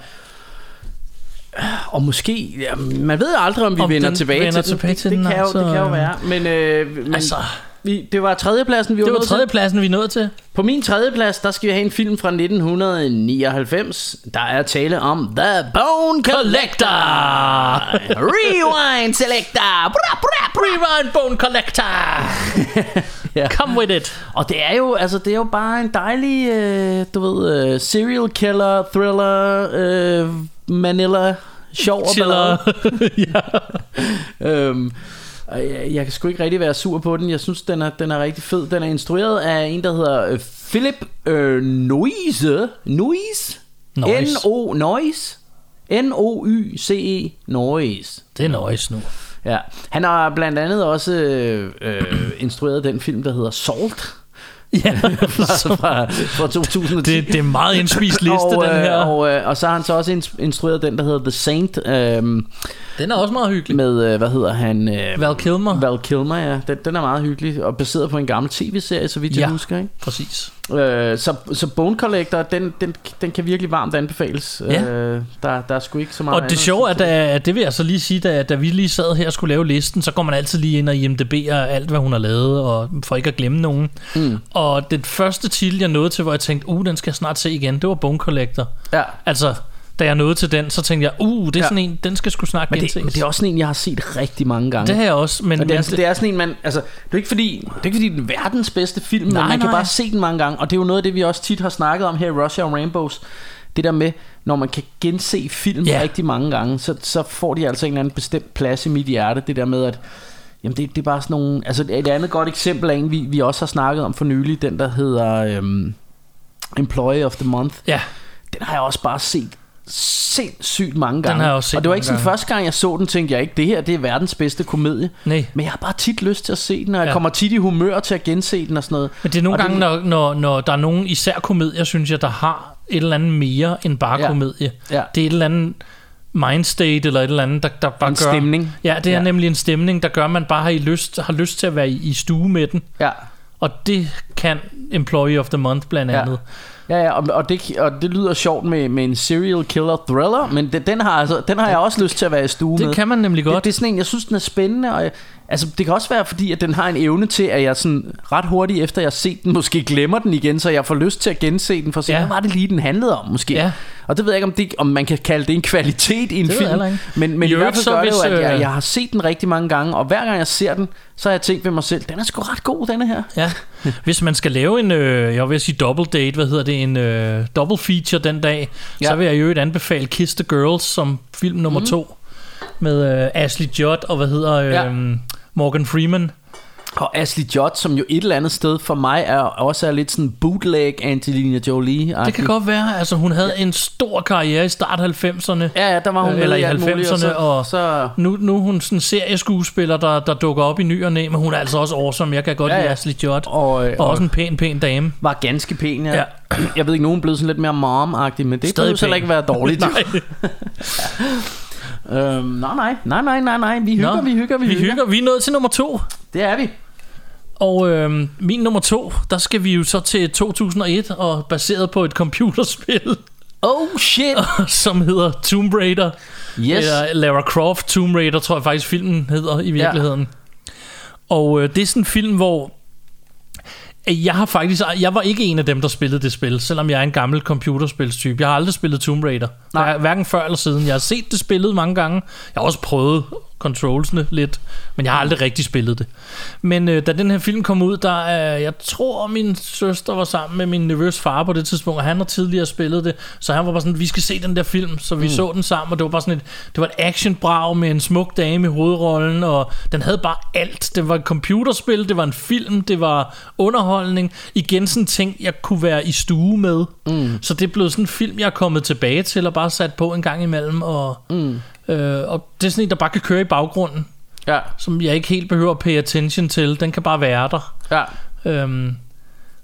og måske, ja, man ved aldrig, om vi Om vender tilbage vender til den. tilbage det, til det, den, kan jo, altså, det kan jo være. Men, øh, men Altså, vi, det var tredjepladsen, vi var, det var til. tredjepladsen, vi nået til. På min tredjeplads, der skal vi have en film fra 1999. Der er tale om The Bone Collector. Rewind Selector. Bra, bra, bra. Rewind Bone Collector! Ja. Come with it! Og det er jo, altså, det er jo bare en dejlig, øh, du ved, øh, serial killer, thriller, øh, Manila, sjov og ballade. Ja. øhm, og jeg, jeg kan sgu ikke rigtig være sur på den. Jeg synes, den er, den er rigtig fed. Den er instrueret af en, der hedder øh, Philip øh, Noise. Noise? Noise. N-O, Noise. N-O-Y-C-E, Noise. Det er noise nu. Ja. Han har blandt andet også øh, øh, instrueret den film, der hedder Salt. Ja, fra, fra, fra 2010. det, det er en meget indspist liste, og, den øh, her. Og, øh, og så har han så også ins- instrueret den, der hedder The Saint, øh, Den er også meget hyggelig. med, øh, hvad hedder han? Øh, Val Kilmer. Val Kilmer, ja. Den, den er meget hyggelig, og baseret på en gammel tv-serie, så vidt jeg Ja. husker. Ikke? Præcis. Øh, så, så Bone Collector, den, den, den kan virkelig varmt anbefales. Ja. Øh, der, der er sgu ikke så meget Og det sjove er, at, det vil jeg så lige sige, da, da vi lige sad her og skulle lave listen, så går man altid lige ind og IMDb'er alt, hvad hun har lavet, og for ikke at glemme nogen. Mm. Og det første titel, jeg nåede til, hvor jeg tænkte, uh, den skal jeg snart se igen, det var Bone Collector. Ja. Altså, da jeg nåede til den, så tænkte jeg, uh, det er Ja. sådan en, den skal sgu snart Men, genses. det, men det er også sådan en, jeg har set rigtig mange gange. det har jeg også, men, Og det, er, men det er sådan en, man, altså, det er ikke fordi, det er ikke fordi, den er verdens bedste film, Nej, men man kan nej. bare se den mange gange, og det er jo noget af det, vi også tit har snakket om her i Russia og Rainbows. Det der med, når man kan gense film yeah. rigtig mange gange, så, så får de altså en eller anden bestemt plads i mit hjerte. Det der med, at jamen det, det er bare sådan nogle... Altså et andet godt eksempel er en, vi, vi også har snakket om for nylig, den der hedder øhm, Employee of the Month. ja, Den har jeg også bare set sindssygt mange gange. har jeg også set og det var ikke sådan gange. første gang, jeg så den, tænkte jeg ikke, det her det er verdens bedste komedie. Nej. Men jeg har bare tit lyst til at se den, og jeg Ja. kommer tit i humør til at gense den og sådan noget. Men det er nogle Og gange, når, når, når der er nogen, især komedier, synes jeg, der har et eller andet mere end bare Ja. komedie. Ja. Det er et eller andet mindstate, eller et eller andet, der, der bare En gør... stemning. Ja, det er Ja. nemlig en stemning, der gør, at man bare har, i lyst, har lyst til at være i, i stue med den. Ja. Og det kan Employee of the Month blandt andet. Ja, ja og, og, det, og det lyder sjovt med, med en serial killer thriller, men det, den, har, altså, den har jeg også lyst til at være i stue med. Det kan man nemlig godt. Det, det er sådan en, jeg synes, den er spændende, og jeg, altså, det kan også være, fordi at den har en evne til, at jeg sådan ret hurtigt efter jeg har set den, måske glemmer den igen, så jeg får lyst til at gense den, for at se, Ja. hvad var det lige, den handlede om, måske. Ja. Og det ved jeg ikke, om, det, om man kan kalde det en kvalitet i en Det film, men, men I i, hvert øvrigt fald så gør det jo, hvis, at jeg, øh, jeg har set den rigtig mange gange, og hver gang jeg ser den, så har jeg tænkt ved mig selv, den er sgu ret god, denne her. Ja. Hvis man skal lave en, øh, jeg vil sige double date, hvad hedder det, en øh, double feature den dag, ja. så vil jeg jo et anbefale Kiss the Girls som film nummer mm. to med øh, Ashley Judd og hvad hedder øh, Ja. Morgan Freeman. Og Ashley Judd, som jo et eller andet sted for mig er også er lidt sådan bootleg Angelina Jolie. Det kan godt være, altså hun havde en stor karriere i start 90'erne. Ja, ja, der var hun Øh, eller i alt muligt, 90'erne, og- og så, så Nu, nu er hun sådan en serieskuespiller, der, der dukker op i ny og næ, men hun er altså også awesome. Jeg kan godt Ja, lide ja. Ashley Judd. Og, og, øh, og også en pæn, pæn dame. var ganske pæn, ja. Ja. ja. Jeg ved ikke, nogen blev sådan lidt mere mom-agtig, men det Stadig behøver heller pæn. ikke være dårligt. Øhm, nej, nej, nej, nej, nej, nej, vi hygger, Nå, vi hygger, vi, Vi hygger. Vi er nået til nummer to. Det er vi. Og øh, min nummer to, der skal vi jo så til 2001, og baseret på et computerspil, Oh shit. som hedder Tomb Raider. Yes. Eller Lara Croft Tomb Raider, tror jeg faktisk filmen hedder i virkeligheden. Ja. Og øh, det er sådan en film, hvor jeg har faktisk, jeg var ikke en af dem, der spillede det spil, selvom jeg er en gammel computerspilstype. Jeg har aldrig spillet Tomb Raider. Nej. Hverken før eller siden. Jeg har set det spillet mange gange. Jeg har også prøvet controlsene lidt, men jeg har aldrig rigtig spillet det. Men øh, da den her film kom ud, der øh, jeg tror min søster var sammen med min nervøs far på det tidspunkt, og han har tidligere spillet det, så han var bare sådan, vi skal se den der film, så vi mm. så den sammen, og det var bare sådan et, det var et actionbrag med en smuk dame i hovedrollen, og den havde bare alt. Det var et computerspil, det var en film, det var underholdning. Igen sådan ting, jeg kunne være i stue med. Mm. Så det blev sådan en film, jeg er kommet tilbage til, og bare sat på en gang imellem, og, mm. Øh, og det er sådan en, der bare kan køre i baggrunden Ja, som jeg ikke helt behøver at pay attention til. Den kan bare være der. ja. Øhm,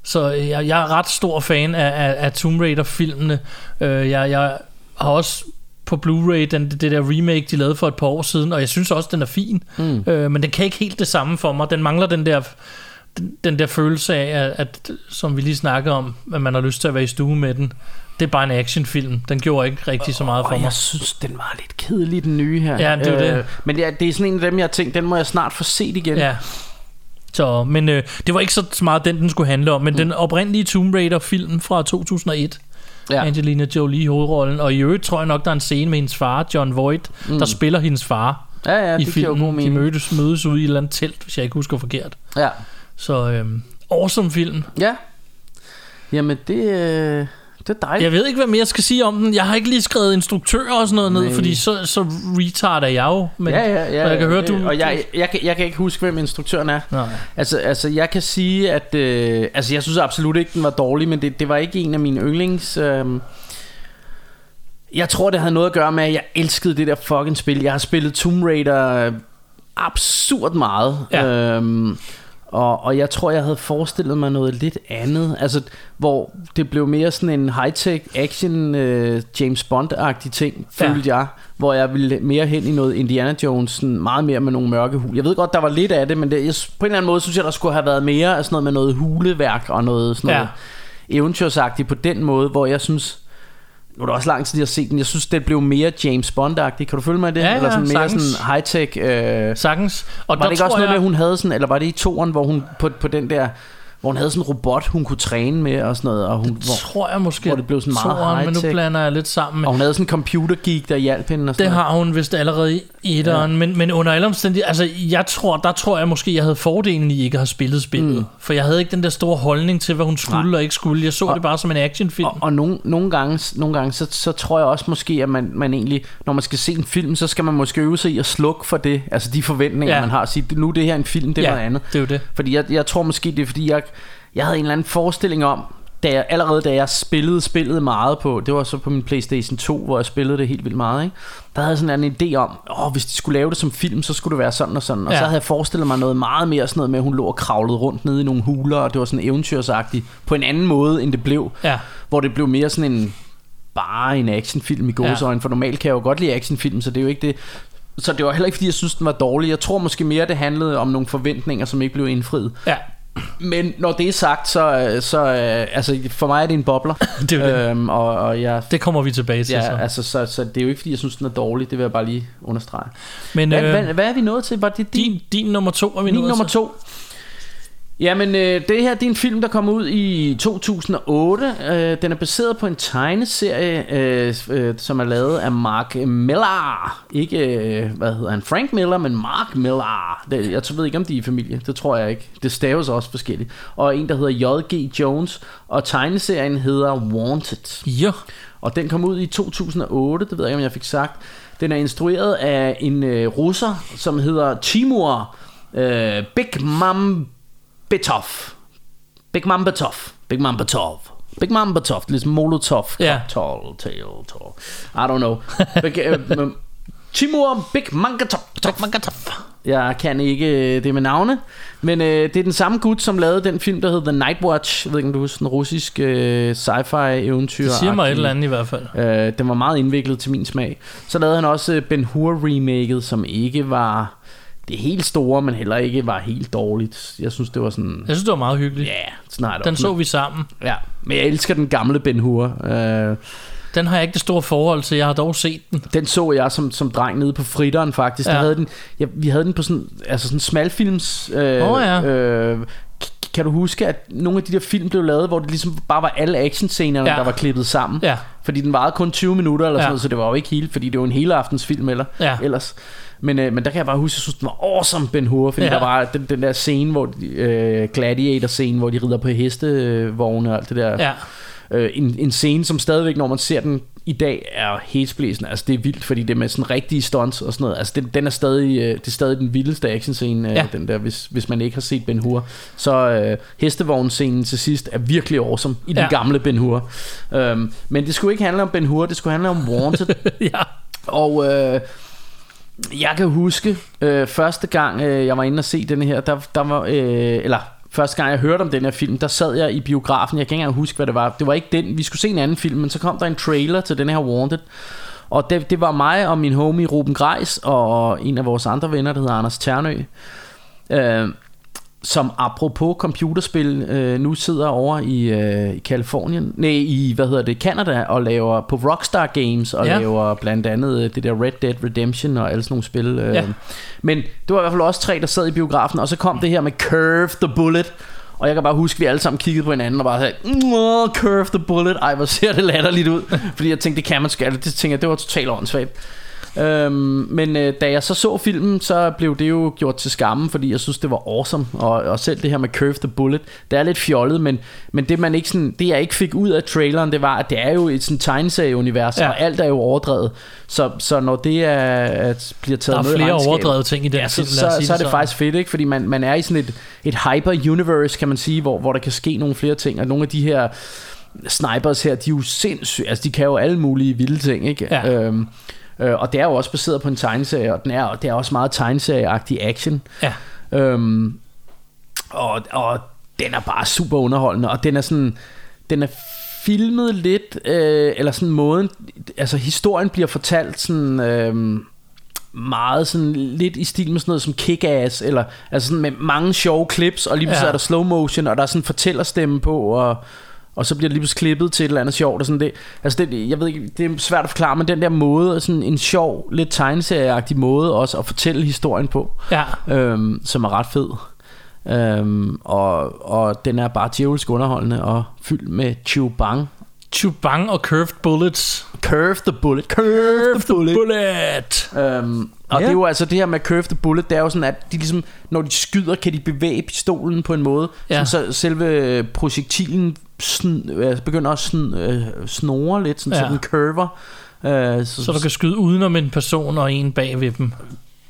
så jeg, jeg er ret stor fan af, af, af Tomb Raider-filmene. Øh, jeg, jeg har også på Blu-ray den, det der remake, de lavede for et par år siden, og jeg synes også, den er fin. Mm. Øh, men den kan ikke helt det samme for mig. Den mangler den der, den, den der følelse af, at, at, som vi lige snakkede om, at man har lyst til at være i stue med den. Det er bare en actionfilm. Den gjorde ikke rigtig så meget for Og mig. jeg synes, den var lidt kedelig, den nye her. Øh, Ja, det er jo det. Men ja, det er sådan en af dem, jeg har tænkt, den må jeg snart få set igen. Ja. Så, men øh, det var ikke så meget den, den skulle handle om, men mm. den oprindelige Tomb Raider-film fra 2001, ja. Angelina Jolie i hovedrollen, og i øvrigt tror jeg nok, der er en scene med hendes far, John Voight, mm. der spiller hendes far ja, ja i det jo god filmen. De mening. mødes, mødes ude i et eller andet telt, hvis jeg ikke husker forkert. Ja. Så øh, awesome film. ja. Jamen, det, øh, det er dejligt. Jeg ved ikke, hvad mere jeg skal sige om den. Jeg har ikke lige skrevet instruktør og sådan noget ned, Nej. fordi så, så retard er jeg jo. Men, ja, ja, ja. og jeg kan høre, du... Og jeg, jeg, kan, jeg kan ikke huske, hvem instruktøren er. Nej. Altså, altså jeg kan sige, at... Øh, altså, jeg synes absolut ikke, den var dårlig, men det, det var ikke en af mine yndlings... Øh, jeg tror, det havde noget at gøre med, at jeg elskede det der fucking spil. Jeg har spillet Tomb Raider absurd meget. Ja. Øhm, og, og jeg tror, jeg havde forestillet mig noget lidt andet. Altså, hvor det blev mere sådan en high-tech action øh, James Bond-agtig ting, Ja. følte jeg. Hvor jeg ville mere hen i noget Indiana Jones, sådan meget mere med nogle mørke hule. Jeg ved godt, der var lidt af det, men det, jeg, på en eller anden måde synes jeg, der skulle have været mere af sådan noget med noget huleværk og noget sådan Ja. noget eventyrsagtigt på den måde, hvor jeg synes... Nu er det også lang tid, jeg har set den. Jeg synes, det blev mere James Bond-agtigt. Kan du følge mig i det? Ja, ja, eller sådan mere sagtens. sådan high-tech... Øh, Sagtens. Og var det ikke også noget jeg, med, hun havde sådan, eller var det i toren, hvor hun på, på den der, hvor hun havde sådan en robot, hun kunne træne med og sådan noget, og hun, hvor, tror jeg måske, hvor det blev sådan meget toeren, men nu blander jeg lidt sammen med og hun havde sådan en computer geek, der hjalp hende og sådan Det noget. har hun vist allerede i etteren, ja. men, men under alle omstændigheder, altså jeg tror, der tror jeg måske, jeg havde fordelen i ikke at have spillet spillet. Mm. For jeg havde ikke den der store holdning til, hvad hun skulle Nej. og ikke skulle. Jeg så og, det bare som en actionfilm. Og, og nogle, nogle gange, nogle gange så, så tror jeg også måske, at man, man egentlig, når man skal se en film, så skal man måske øve sig i at slukke for det, altså de forventninger, Ja. man har. Sige, nu er det her en film, det er ja, noget andet. det er jo det. Fordi jeg, jeg tror måske, det er fordi, jeg, jeg havde en eller anden forestilling om, da jeg, allerede da jeg spillede spillet meget på, det var så på min Playstation 2, hvor jeg spillede det helt vildt meget, ikke? der havde jeg sådan en idé om, åh, hvis de skulle lave det som film, så skulle det være sådan og sådan. Og Ja. så havde jeg forestillet mig noget meget mere sådan noget med, at hun lå og kravlede rundt nede i nogle huler, og det var sådan eventyrsagtigt, på en anden måde, end det blev. Ja. Hvor det blev mere sådan en, bare en actionfilm i gåsøjne, for normalt kan jeg jo godt lide actionfilm, så det er jo ikke det. Så det var heller ikke, fordi jeg synes, den var dårlig. Jeg tror måske mere, det handlede om nogle forventninger, som ikke blev indfriet. Ja. Men når det er sagt, så, så øh, altså, for mig er det en bobler. Det er det. øhm, og, og jeg, Det kommer vi tilbage til. ja, så. altså, så, så det er jo ikke, fordi jeg synes, den er dårlig. Det vil jeg bare lige understrege. Men Hvad, øh, hvad, hvad er vi nået til? Var det din, din, din nummer to er vi min nået nummer til. to? Jamen, øh, det her det er en film, der kom ud i 2008. Øh, den er baseret på en tegneserie, øh, øh, som er lavet af Mark Millar. Ikke, øh, hvad hedder han, Frank Miller, men Mark Millar. Det, jeg ved ikke, om de er i familie. Det tror jeg ikke. Det staves også forskelligt. Og en, der hedder J.G. Jones. Og tegneserien hedder Wanted. Ja. Og den kom ud i 2008, det ved jeg ikke, om jeg fik sagt. Den er instrueret af en øh, russer, som hedder Timur øh, Big Betov. Big Betov. Big Betov. Big Betov, ligesom Molotov. Ja. Tall, tail, tall. I don't know. Big, øh, øh, Timur Big Betov. Jeg kan ikke øh, det med navne, men øh, det er den samme gut, som lavede den film, der hedder The Night Watch. Jeg ved ikke, om du husker den russisk øh, sci-fi eventyr. Det siger mig et eller andet i hvert fald. Øh, den var meget indviklet til min smag. Så lavede han også øh, Ben Hur remaket, som ikke var det helt store, men heller ikke var helt dårligt. Jeg synes, det var sådan... Jeg synes, det var meget hyggeligt. Ja, snart Den op. så vi sammen. Ja, men jeg elsker den gamle Ben Hur. Øh, Den har jeg ikke det store forhold til. Jeg har dog set den. den så jeg som, som dreng nede på fritteren faktisk. Ja. Der havde den, ja, vi havde den på sådan, altså sådan smalfilms... Øh, Åh, ja. øh, kan du huske, at nogle af de der film blev lavet, hvor det ligesom bare var alle actionscenerne, ja. Der var klippet sammen? Ja. Fordi den varede kun 20 minutter eller sådan Ja. noget, så det var jo ikke helt, fordi det var en hele aftens film eller, Ja. ellers. Men, øh, men der kan jeg bare huske, at jeg synes, den var awesome, Ben Hur, fordi ja. Der var den, den der scene, hvor øh, Gladiator-scene, hvor de rider på hestevogne og alt det der. Ja. Øh, en, en scene, som stadigvæk, når man ser den i dag, er hæsblæsende. Altså, det er vildt, fordi det er med sådan rigtige stunts og sådan noget. Altså, den, den er stadig, øh, det er stadig den vildeste actionscene, øh, Ja. den der, hvis, hvis man ikke har set Ben Hur. Så øh, hestevognsscenen til sidst er virkelig awesome i den Ja. gamle Ben Hur. Øhm, men det skulle ikke handle om Ben Hur, det skulle handle om Wanted. ja. Og øh, jeg kan huske, øh, første gang øh, jeg var inde og se den her, der, der var, øh, eller første gang jeg hørte om den her film, der sad jeg i biografen, jeg kan ikke engang huske, hvad det var. Det var ikke den, vi skulle se en anden film, men så kom der en trailer til den her Wanted. Og det, det var mig og min homie Ruben Greis og en af vores andre venner, der hedder Anders Ternø. Øh, som apropos computerspil øh, nu sidder over i, øh, Kalifornien, nej i hvad hedder det, Canada og laver på Rockstar Games og ja. Laver blandt andet øh, det der Red Dead Redemption og alle sådan nogle spil. Øh. Ja. Men det var i hvert fald også tre der sad i biografen, og så kom det her med Curve the Bullet. Og jeg kan bare huske, at vi alle sammen kiggede på hinanden og bare sagde, "Mwah, Curve the Bullet. Ej, hvor ser det latterligt ud. Fordi jeg tænkte, det kan man skal. Det tænkte jeg, det var totalt åndssvagt. Øhm, men øh, da jeg så så filmen, så blev det jo gjort til skamme, fordi jeg synes, det var awesome. Og, og selv det her med Curve the Bullet, det er lidt fjollet, men, men det, man ikke sådan, det jeg ikke fik ud af traileren, det var, at det er jo et sådan tegneserieunivers, ja. Og alt er jo overdrevet. Så, så når det er, at bliver taget Der er med flere overdrevet ting i den ja, så, så, så, så er det faktisk fedt, ikke? Fordi man, man er i sådan et, et hyper-universe, kan man sige, hvor, hvor der kan ske nogle flere ting, og nogle af de her snipers her, de er jo sindssyge, altså de kan jo alle mulige vilde ting, ikke? Ja. Øhm, øh, og det er jo også baseret på en tegneserie, og den er, det er også meget tegneserieagtig action. Ja. Øhm, og, og den er bare super underholdende, og den er sådan, den er filmet lidt, øh, eller sådan måden, altså historien bliver fortalt sådan, øh, meget sådan lidt i stil med sådan noget som Kick-Ass, eller altså sådan med mange sjove clips, og lige pludselig Ja. er der slow motion, og der er sådan fortællerstemme på, og, og så bliver det lige pludselig klippet til et eller andet sjovt, og sådan det, altså det, jeg ved ikke, det er svært at forklare, men den der måde, sådan en sjov, lidt tegneserieagtig måde også at fortælle historien på, Ja. øhm, som er ret fed. Øhm, og, og den er bare djævelsk underholdende og fyldt med chubang. Chubang og Curved Bullets. Curve the bullet. Curve the bullet. Bullet. Øhm, og Ja. det er jo altså det her med curve the bullet, det er jo sådan, at de ligesom, når de skyder, kan de bevæge pistolen på en måde, ja. så selve projektilen sn, øh, begynder at sn, øh, snore lidt, sådan, ja. Så den curver. Øh, så, Så du kan skyde udenom en person og en bag ved dem.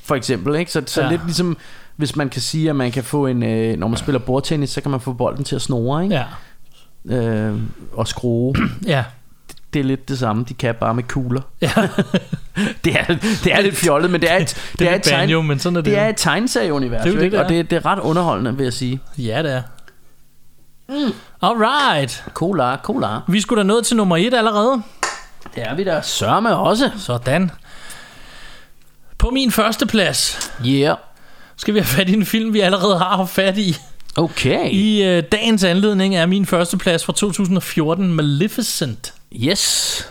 for eksempel, ikke? Så, så Ja. lidt ligesom, hvis man kan sige, at man kan få en, øh, når man spiller bordtennis, så kan man få bolden til at snore, ikke? Ja. øh, og skrue. Ja. Det er lidt det samme, de kan bare med kugler. Ja. Det er, det er lidt fjollet, men det er et, det, Det er et, lidt tegn, banjo, men sådan er det. det er et tegneserieunivers, Det er det, det og er. det, det er ret underholdende, vil jeg sige. Ja, det er. Mm. Alright. Cola, cola. Vi skulle da nået til nummer et allerede. Det er vi der sørme også. Sådan. På min første plads Yeah. skal vi have fat i en film, vi allerede har haft fat i. Okay. I øh, dagens anledning er min første plads fra 2014 Maleficent. Yes.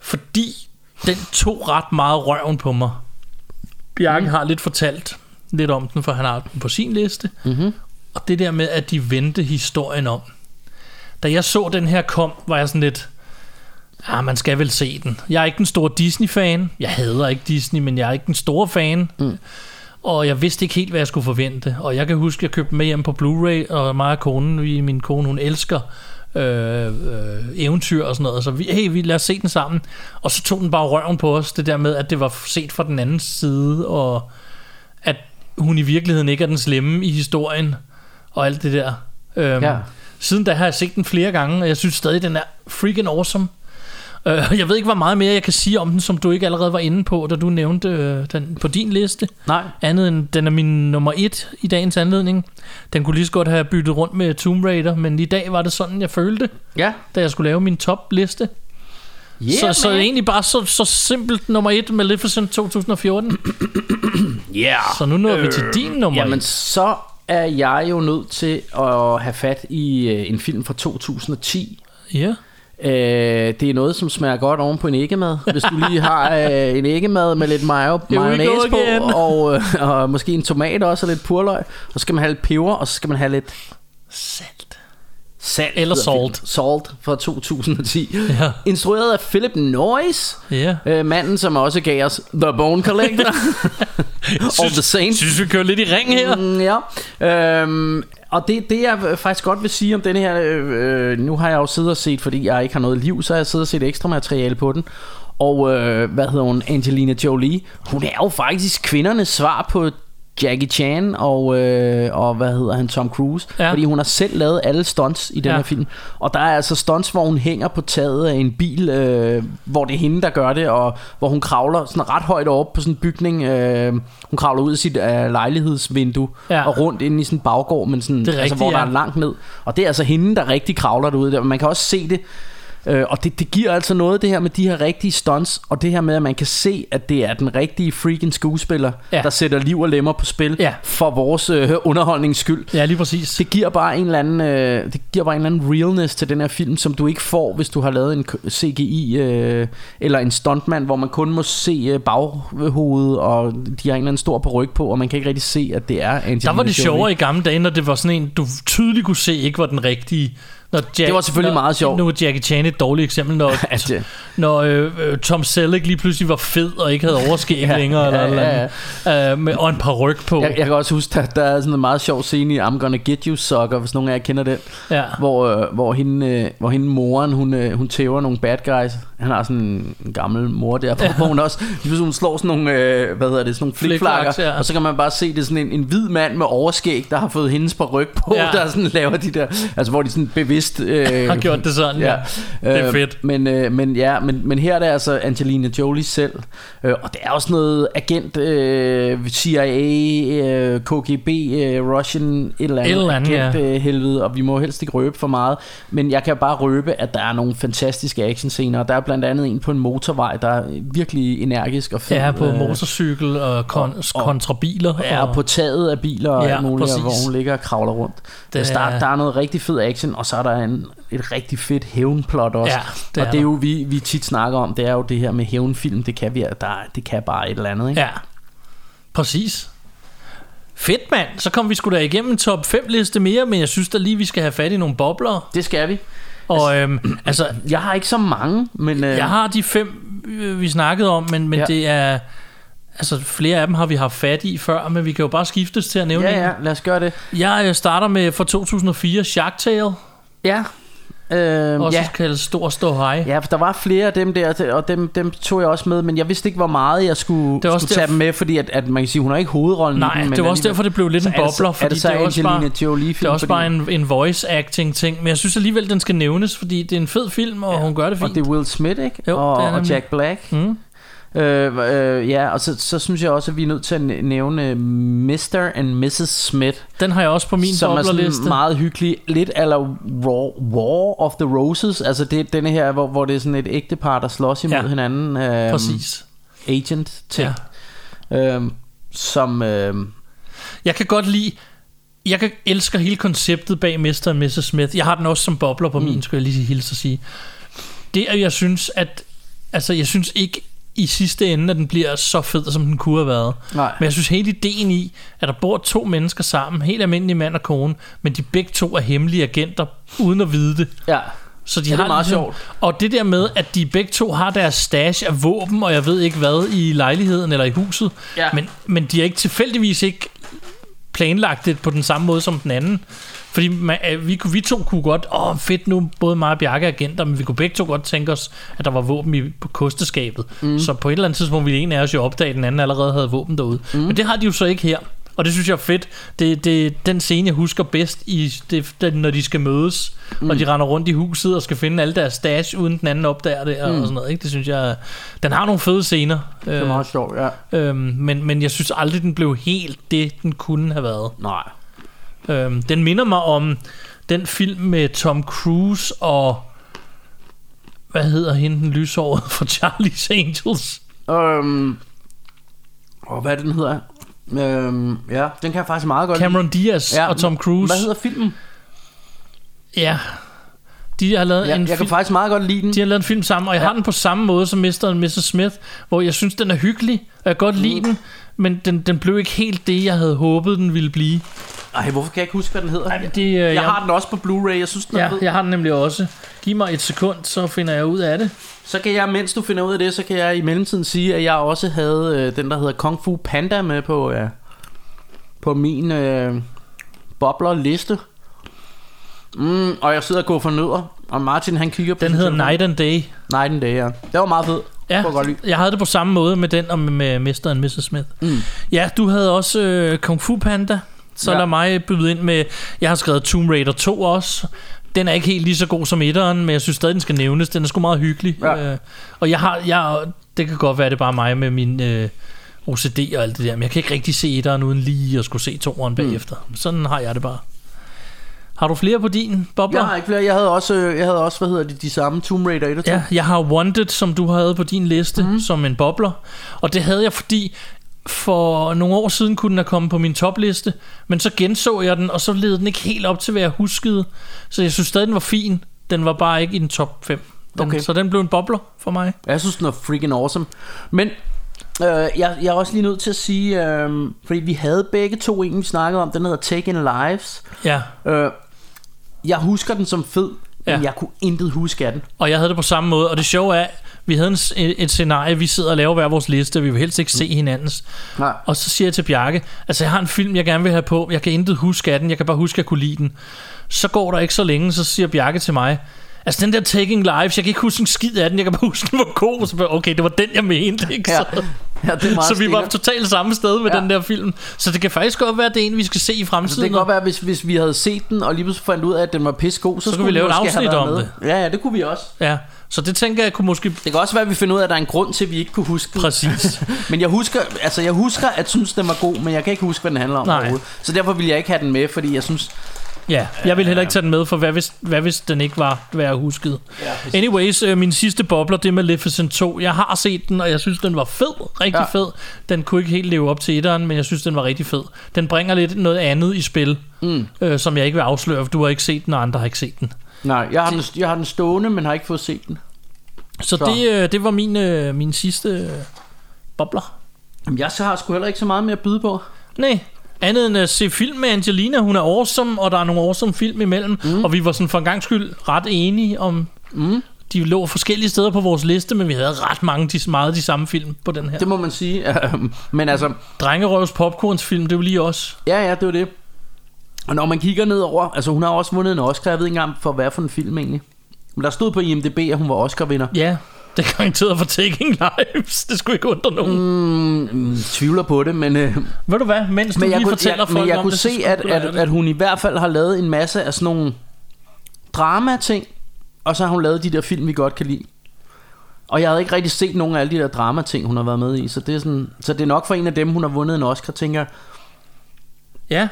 Fordi den tog ret meget røven på mig. Bjarke Mm. har lidt fortalt lidt om den, for han har den på sin liste. Mhm. Og det der med, at de vendte historien om. Da jeg så den her kom, var jeg sådan lidt... Ah, man skal vel se den. Jeg er ikke den store Disney-fan. Jeg hader ikke Disney, men jeg er ikke den store fan. Mm. Og jeg vidste ikke helt, hvad jeg skulle forvente. Og jeg kan huske, at jeg købte med hjem på Blu-ray, og mig og konen, vi, min kone, hun elsker øh, øh, eventyr og sådan noget. Så vi, hey, vi lad os se den sammen. Og så tog den bare røven på os, det der med, at det var set fra den anden side, og at hun i virkeligheden ikke er den slemme i historien, og alt det der. Øhm, Ja. Siden da har jeg set den flere gange, og jeg synes stadig, den er freaking awesome. Øh, jeg ved ikke, hvor meget mere jeg kan sige om den, som du ikke allerede var inde på, da du nævnte øh, den på din liste. Nej. Andet end, den er min nummer et i dagens anledning. Den kunne lige så godt have byttet rundt med Tomb Raider, men i dag var det sådan, jeg følte, Ja. da jeg skulle lave min topliste. Yeah, så, så egentlig bare så, så simpelt nummer et, Maleficent 2014. Yeah. Så nu nåede vi til din nummer Jamen, et. så er jeg jo nødt til at have fat i øh, en film fra 2010. Ja. Øh, det er noget, som smager godt oven på en æggemad. Hvis du lige har øh, en æggemad med lidt mayo, mayonnaise på, og, øh, og måske en tomat også, og lidt purløg. Og så skal man have lidt peber, og så skal man have lidt Salt. Salt. Eller salt. filmen. Salt fra 2010. Ja. Instrueret af Philip Noyce. Ja. Øh, manden, som også gav os The Bone Collector. All the Saints. Synes, vi kører lidt i ring her. Mm, ja. Øhm, og det, det jeg faktisk godt vil sige om den her, øh, nu har jeg jo siddet og set, fordi jeg ikke har noget liv, så har jeg siddet og set ekstra materiale på den. Og øh, hvad hedder hun? Angelina Jolie. Hun er jo faktisk kvindernes svar på Jackie Chan og, øh, og hvad hedder han, Tom Cruise. Ja. Fordi hun har selv lavet alle stunts i den Ja. her film. Og der er altså stunts, hvor hun hænger på taget af en bil, øh, hvor det er hende, der gør det, og hvor hun kravler sådan ret højt op på sådan en bygning. Øh, hun kravler ud af sit øh, lejlighedsvindue Ja. og rundt ind i sådan en baggård, men sådan, Det er altså, rigtigt, hvor der ja. er langt ned. Og det er altså hende, der rigtig kravler derude. Der. Man kan også se det. Øh, og det, det giver altså noget, det her med de her rigtige stunts, og det her med, at man kan se, at det er den rigtige freaking skuespiller, Ja. der sætter liv og lemmer på spil Ja. for vores øh, underholdnings skyld. Ja, lige præcis. Det giver bare en eller anden, øh, det giver bare en eller anden realness til den her film, som du ikke får, hvis du har lavet en CGI øh, eller en stuntman, hvor man kun må se øh, baghovedet, og de har en eller anden stor peruk på, og man kan ikke rigtig se, at det er Angelina Der var det sjovere i gamle dage, når det var sådan en, du tydeligt kunne se, ikke var den rigtige. Når Jack, Det var selvfølgelig når, meget sjovt. Nu er Jackie Chan et dårligt eksempel, når, At, øh, når øh, øh, Tom Selleck lige pludselig var fed og ikke havde overskæg Ja, længere, ja, eller, eller ja, øh, med, og en par ryg på. jeg, jeg kan også huske, der, der er sådan en meget sjov scene i I'm Gonna Get You Sucker, hvis nogen af jer kender den, ja. hvor, øh, hvor, hende, øh, hvor hende moren, hun, øh, hun tæver nogle bad guys. Han har sådan en gammel mor der, ja. hvor hun også, pludselig hun slår sådan nogle, øh, hvad hedder det, sådan nogle flikflakker, ja. og så kan man bare se, det er sådan en, en hvid mand med overskæg, der har fået hendes på ryg på, Ja. ja. der sådan laver de der, altså hvor de sådan bevidst... Øh, Har gjort det sådan, ja. Det er Øh, fedt. Men, øh, men ja, men, men her er det altså Angelina Jolie selv. Øh, og det er også noget agent, øh, CIA, øh, KGB, øh, Russian, et eller andet, Et eller andet, agent, ja. øh, helvede. Og vi må helst ikke røbe for meget. Men jeg kan bare røbe, at der er nogle fantastiske actionscener. Og der er blandt andet en på en motorvej, der er virkelig energisk og fed. Ja, på øh, motorcykel og, kon- og- kontra biler. Ja, og på taget af biler og Ja, ja, muligt, hvor hun ligger og kravler rundt. Det der, er- der er noget rigtig fed action, og så er der en, et rigtig fedt hævnplot også. Ja, det er og det er jo, vi, vi tit snakker om, det er jo det her med hævnfilm, det kan, vi, der, det kan bare et eller andet. Ikke? Ja, præcis. Fedt mand, så kom vi sgu da igennem en top 5 liste mere, men jeg synes da lige, vi skal have fat i nogle bobler. Det skal vi. Og øhm, altså, Jeg har ikke så mange, men... Øh, jeg har de fem, øh, vi snakkede om, men, men ja. Det er... Altså, flere af dem har vi haft fat i før, men vi kan jo bare skiftes til at nævne Ja, ja, lad os gøre det. Jeg øh, starter med fra 2004 Shark Tale. Ja, Øh, Også ja. kaldet Stor Stå Hej. Ja, for der var flere af dem der, og dem, dem tog jeg også med, men jeg vidste ikke, hvor meget jeg skulle, Det skulle tage derf- dem med, fordi at, at man kan sige, hun har ikke hovedrollen Nej, i den. men det var også derfor, det blev lidt Så en er det så- bobler, er fordi det så det er også bare, Jolie det film? er også fordi, bare en, en voice acting ting, men jeg synes alligevel, den skal nævnes, fordi det er en fed film, og hun gør det Og fint. det er Will Smith, ikke? Jo, og, det og. Jack Black. Mm. Øh, øh, ja, og så, så synes jeg også, at vi er nødt til at næ- nævne Mr. and Mrs. Smith, Den har jeg også på min som er sådan meget hyggelig. Lidt eller War, War of the Roses. Altså det denne her, hvor, hvor det er sådan et ægtepar, der slås imod Ja, hinanden. Øh, Præcis. Agent ting. Ja. Øh, som... Øh, Jeg kan godt lide... Jeg kan elsker hele konceptet bag Mr. og Mrs. Smith. Jeg har den også som bobler på mm. min, skal jeg lige hilse at sige. Det er, jeg synes, at... Altså, jeg synes ikke i sidste ende, at den bliver så fed, som den kunne have været. nej. Men jeg synes hele ideen i, at der bor to mennesker sammen, helt almindelige mand og kone, men de begge to er hemmelige agenter, uden at vide det. Ja. Så de Ja, det er har meget ligesom- sjovt. Og det der med, at de begge to har deres stash af våben, og jeg ved ikke hvad, i lejligheden eller i huset. Ja. Men, men de har ikke tilfældigvis ikke planlagt det på den samme måde som den anden. Fordi man, øh, vi, vi to kunne godt, åh fedt nu, både mig og Bjarke er agenter, men vi kunne begge to godt tænke os, at der var våben i, på kosteskabet. Mm. Så på et eller andet tidspunkt ville en af os jo opdage, at den anden allerede havde våben derude. Mm. Men det har de jo så ikke her. Og det synes jeg er fedt. Det, det den scene, jeg husker bedst, i det, det, når de skal mødes, mm. og de render rundt i huset og skal finde alle deres stash, uden den anden opdager det, og, mm. og sådan noget. Ikke? Det synes jeg, den har nogle fede scener. Det er meget sjovt, ja. Øhm, men, men jeg synes aldrig, den blev helt det, den kunne have været. Nej. Øhm, den minder mig om den film med Tom Cruise og... Hvad hedder hende, den lyshåret fra Charlie's Angels? Øhm, og hvad den hedder? Øhm, ja, den kan jeg faktisk meget godt Cameron Diaz Ja, og Tom Cruise. Hvad hedder filmen? Ja, de har lavet Ja, en jeg kan faktisk meget godt lide den. De har lavet en film sammen, og jeg Ja. har den på samme måde som Mr. og Mrs. Smith, hvor jeg synes, den er hyggelig, og jeg kan godt lide den, men den, den blev ikke helt det, jeg havde håbet, den ville blive. Ej, hvorfor kan jeg ikke huske, hvad den hedder? Ej, det, øh, jeg, jeg, har den også på Blu-ray, jeg synes, den er ja, fed. jeg har den nemlig også. Giv mig et sekund, så finder jeg ud af det. Så kan jeg, mens du finder ud af det, så kan jeg i mellemtiden sige, at jeg også havde øh, den, der hedder Kung Fu Panda med på, øh, på min øh, bobler-liste. Mm, og jeg sidder og går for nødder, og Martin han kigger på Den hedder telefon. Night and Day. Night and Day, ja. Det var meget fed. Ja, jeg jeg havde det på samme måde med den og med Mr. og Mrs. Smith. Mm. Ja, du havde også øh, Kung Fu Panda. Så Ja. ja. lad mig byde ind med... Jeg har skrevet Tomb Raider 2 også. Den er ikke helt lige så god som etteren, men jeg synes stadig, den skal nævnes. Den er sgu meget hyggelig. Ja. Øh, og jeg har... Jeg, det kan godt være, det er bare mig med min øh, OCD og alt det der, men jeg kan ikke rigtig se etteren uden lige at skulle se toeren bagefter. Sådan har jeg det bare. Har du flere på din bobler? Jeg har ikke flere. Jeg havde også, øh, jeg havde også hvad hedder det, de samme Tomb Raider 1 og 2. Ja, jeg har Wanted, som du havde på din liste, mm. som en bobler. Og det havde jeg, fordi for nogle år siden kunne den have kommet på min topliste, men så genså jeg den, og så led den ikke helt op til, hvad jeg huskede. Så jeg synes stadig, den var fin. Den var bare ikke i den top 5. Den, Okay. Så den blev en bobler for mig. Jeg synes, den er freaking awesome. Men øh, jeg, jeg er også lige nødt til at sige, øh, fordi vi havde begge to en, vi snakkede om, den hedder Taken Lives. Ja, Øh, jeg husker den som fed, men Ja. jeg kunne intet huske af den. og jeg havde det på samme måde. Og det sjove er, vi havde en, et, et scenarie, vi sidder og laver hver vores liste, og vi vil helst ikke se hinandens. Nej. Og så siger jeg til Bjarke, altså jeg har en film, jeg gerne vil have på, jeg kan intet huske af den, jeg kan bare huske, at jeg kunne lide den. Så går der ikke så længe, så siger Bjarke til mig, altså den der Taking Lives, jeg kan ikke huske en skid af den, jeg kan bare huske, den var god. Så okay, det var den, jeg mente, ikke? Ja. Så, Ja, det er meget så vi var totalt samme sted med Ja. ja. den der film. Så det kan faktisk godt være, at det er en, vi skal se i fremtiden. det kan godt være, hvis, hvis vi havde set den, og lige pludselig fandt ud af, at den var pissegod, så, Så skulle vi lave et afsnit om med. det. Ja, ja, det kunne vi også. Ja, så det tænker jeg kunne måske... Det kan også være, at vi finder ud af, at der er en grund til, at vi ikke kunne huske den. Præcis. Men jeg husker, altså jeg husker, at synes, den var god, men jeg kan ikke huske, hvad den handler om Nej. overhovedet. Så derfor vil jeg ikke have den med, fordi jeg synes... Ja, jeg vil heller ikke tage den med, for hvad hvis, hvad hvis den ikke var værd at husket? Ja, Anyways, øh, min sidste bobler, det er Maleficent 2. Jeg har set den, og jeg synes, den var fed. Rigtig Ja. fed. Den kunne ikke helt leve op til etteren, men jeg synes, den var rigtig fed. Den bringer lidt noget andet i spil, Mm. øh, som jeg ikke vil afsløre, for du har ikke set den, og andre har ikke set den. Nej, jeg har, den, jeg har den stående, men har ikke fået set den. Så, Så. så. Det, øh, det var min, øh, min sidste øh, bobler. Jamen, jeg så har sgu heller ikke så meget mere at byde på. Nej, andet end at se film med Angelina. Hun er awesome, og der er nogle awesome film imellem. Mm. Og vi var sådan for en gang skyld ret enige om... Mm. De lå forskellige steder på vores liste, men vi havde ret mange de, meget de samme film på den her. Det må man sige. men altså, Drengerøvs popcornsfilm, det er jo lige os. ja, ja, det var det. Og når man kigger ned over, altså hun har også vundet en Oscar, jeg ved ikke engang for hvad for en film egentlig. Men der stod på IMDb, at hun var Oscar-vinder. Ja, det er garanteret for Taking Lives. Det skulle ikke undre nogen. Mm. Mm, tvivler på det, men, øh, Ved du hvad, mens du men jeg lige kunne, fortæller jeg, folk men jeg om kunne det, se, at, du at, det. at hun i hvert fald har lavet en masse af sådan nogle drama-ting, og så har hun lavet de der film, vi godt kan lide. Og jeg havde ikke rigtig set nogen af alle de der drama-ting, hun har været med i, så det er, sådan, så det er nok for en af dem, hun har vundet en Oscar, tænker jeg. Ja,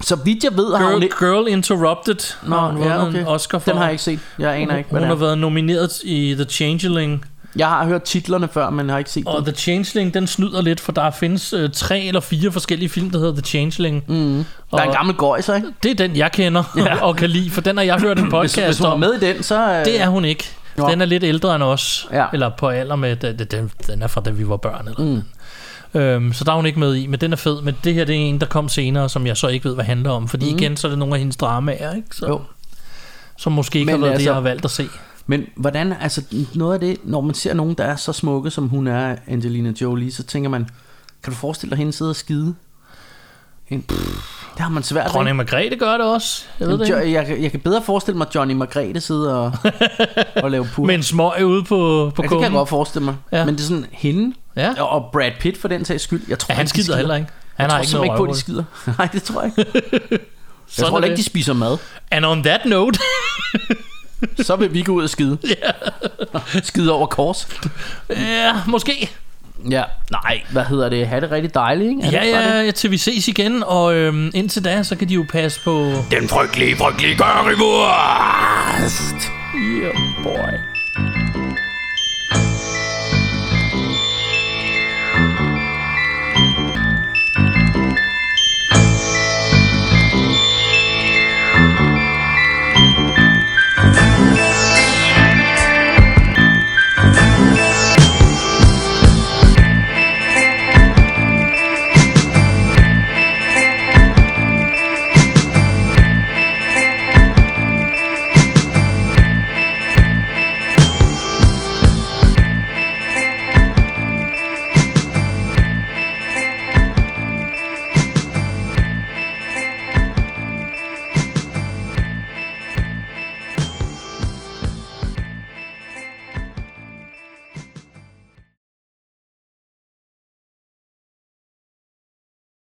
Så vidt jeg ved, har hun Girl, ikke... Girl Interrupted. Nå, har hun ja, okay. en Oscar for. Den har jeg ikke set. Jeg aner ikke, hvad Hun har været nomineret i The Changeling. Jeg har hørt titlerne før, men jeg har ikke set Og dem. The Changeling, den snyder lidt, for der findes øh, tre eller fire forskellige film, der hedder The Changeling. Mm. Der er en gammel gøjser, ikke? Det er den, jeg kender ja. og kan lide, for den har jeg hørt en Hvis, podcast hvis hun er med i den, så... øh, Det er hun ikke. Nå. Den er lidt ældre end os. Ja. Eller på alder med... Den, den, den er fra da vi var børn. Eller mm. Øhm, så der er hun ikke med i, men den er fed. Men det her det er en, der kom senere, som jeg så ikke ved, hvad handler om. Fordi mm. igen, så er det nogle af hendes dramaer, ikke? Så, Jo. som måske ikke Men har været altså- det, jeg har valgt at se. Men hvordan, altså noget af det, når man ser nogen, der er så smukke, som hun er, Angelina Jolie, så tænker man, kan du forestille dig hende sidde og skide? En, pff, det har man svært. Dronning Margrethe gør det også. Jeg ved Jamen, det ikke. jeg, kan- jeg kan bedre forestille mig Johnny Margrethe sidde og, og lave pur. Med en smøg ude på, på ja, det kan kummen. jeg godt forestille mig. Ja. Men det er sådan hende, Ja. og Brad Pitt for den sags skyld. Jeg tror Ja, han de skider heller ikke. Han jeg har tror ikke ikke på, at de skider. Nej, det tror jeg ikke. Jeg Sådan tror ikke, det. de spiser mad. And on that note, Så vil vi gå ud og skide. skide over kors. ja, måske. Ja, nej, hvad hedder det? Ha' det rigtig dejligt, ikke? Er Ja, det ja, ja, til vi ses igen, og øhm, indtil da, så kan de jo passe på... Den frygtelige, frygtelige currywurst! det? Yeah, boy.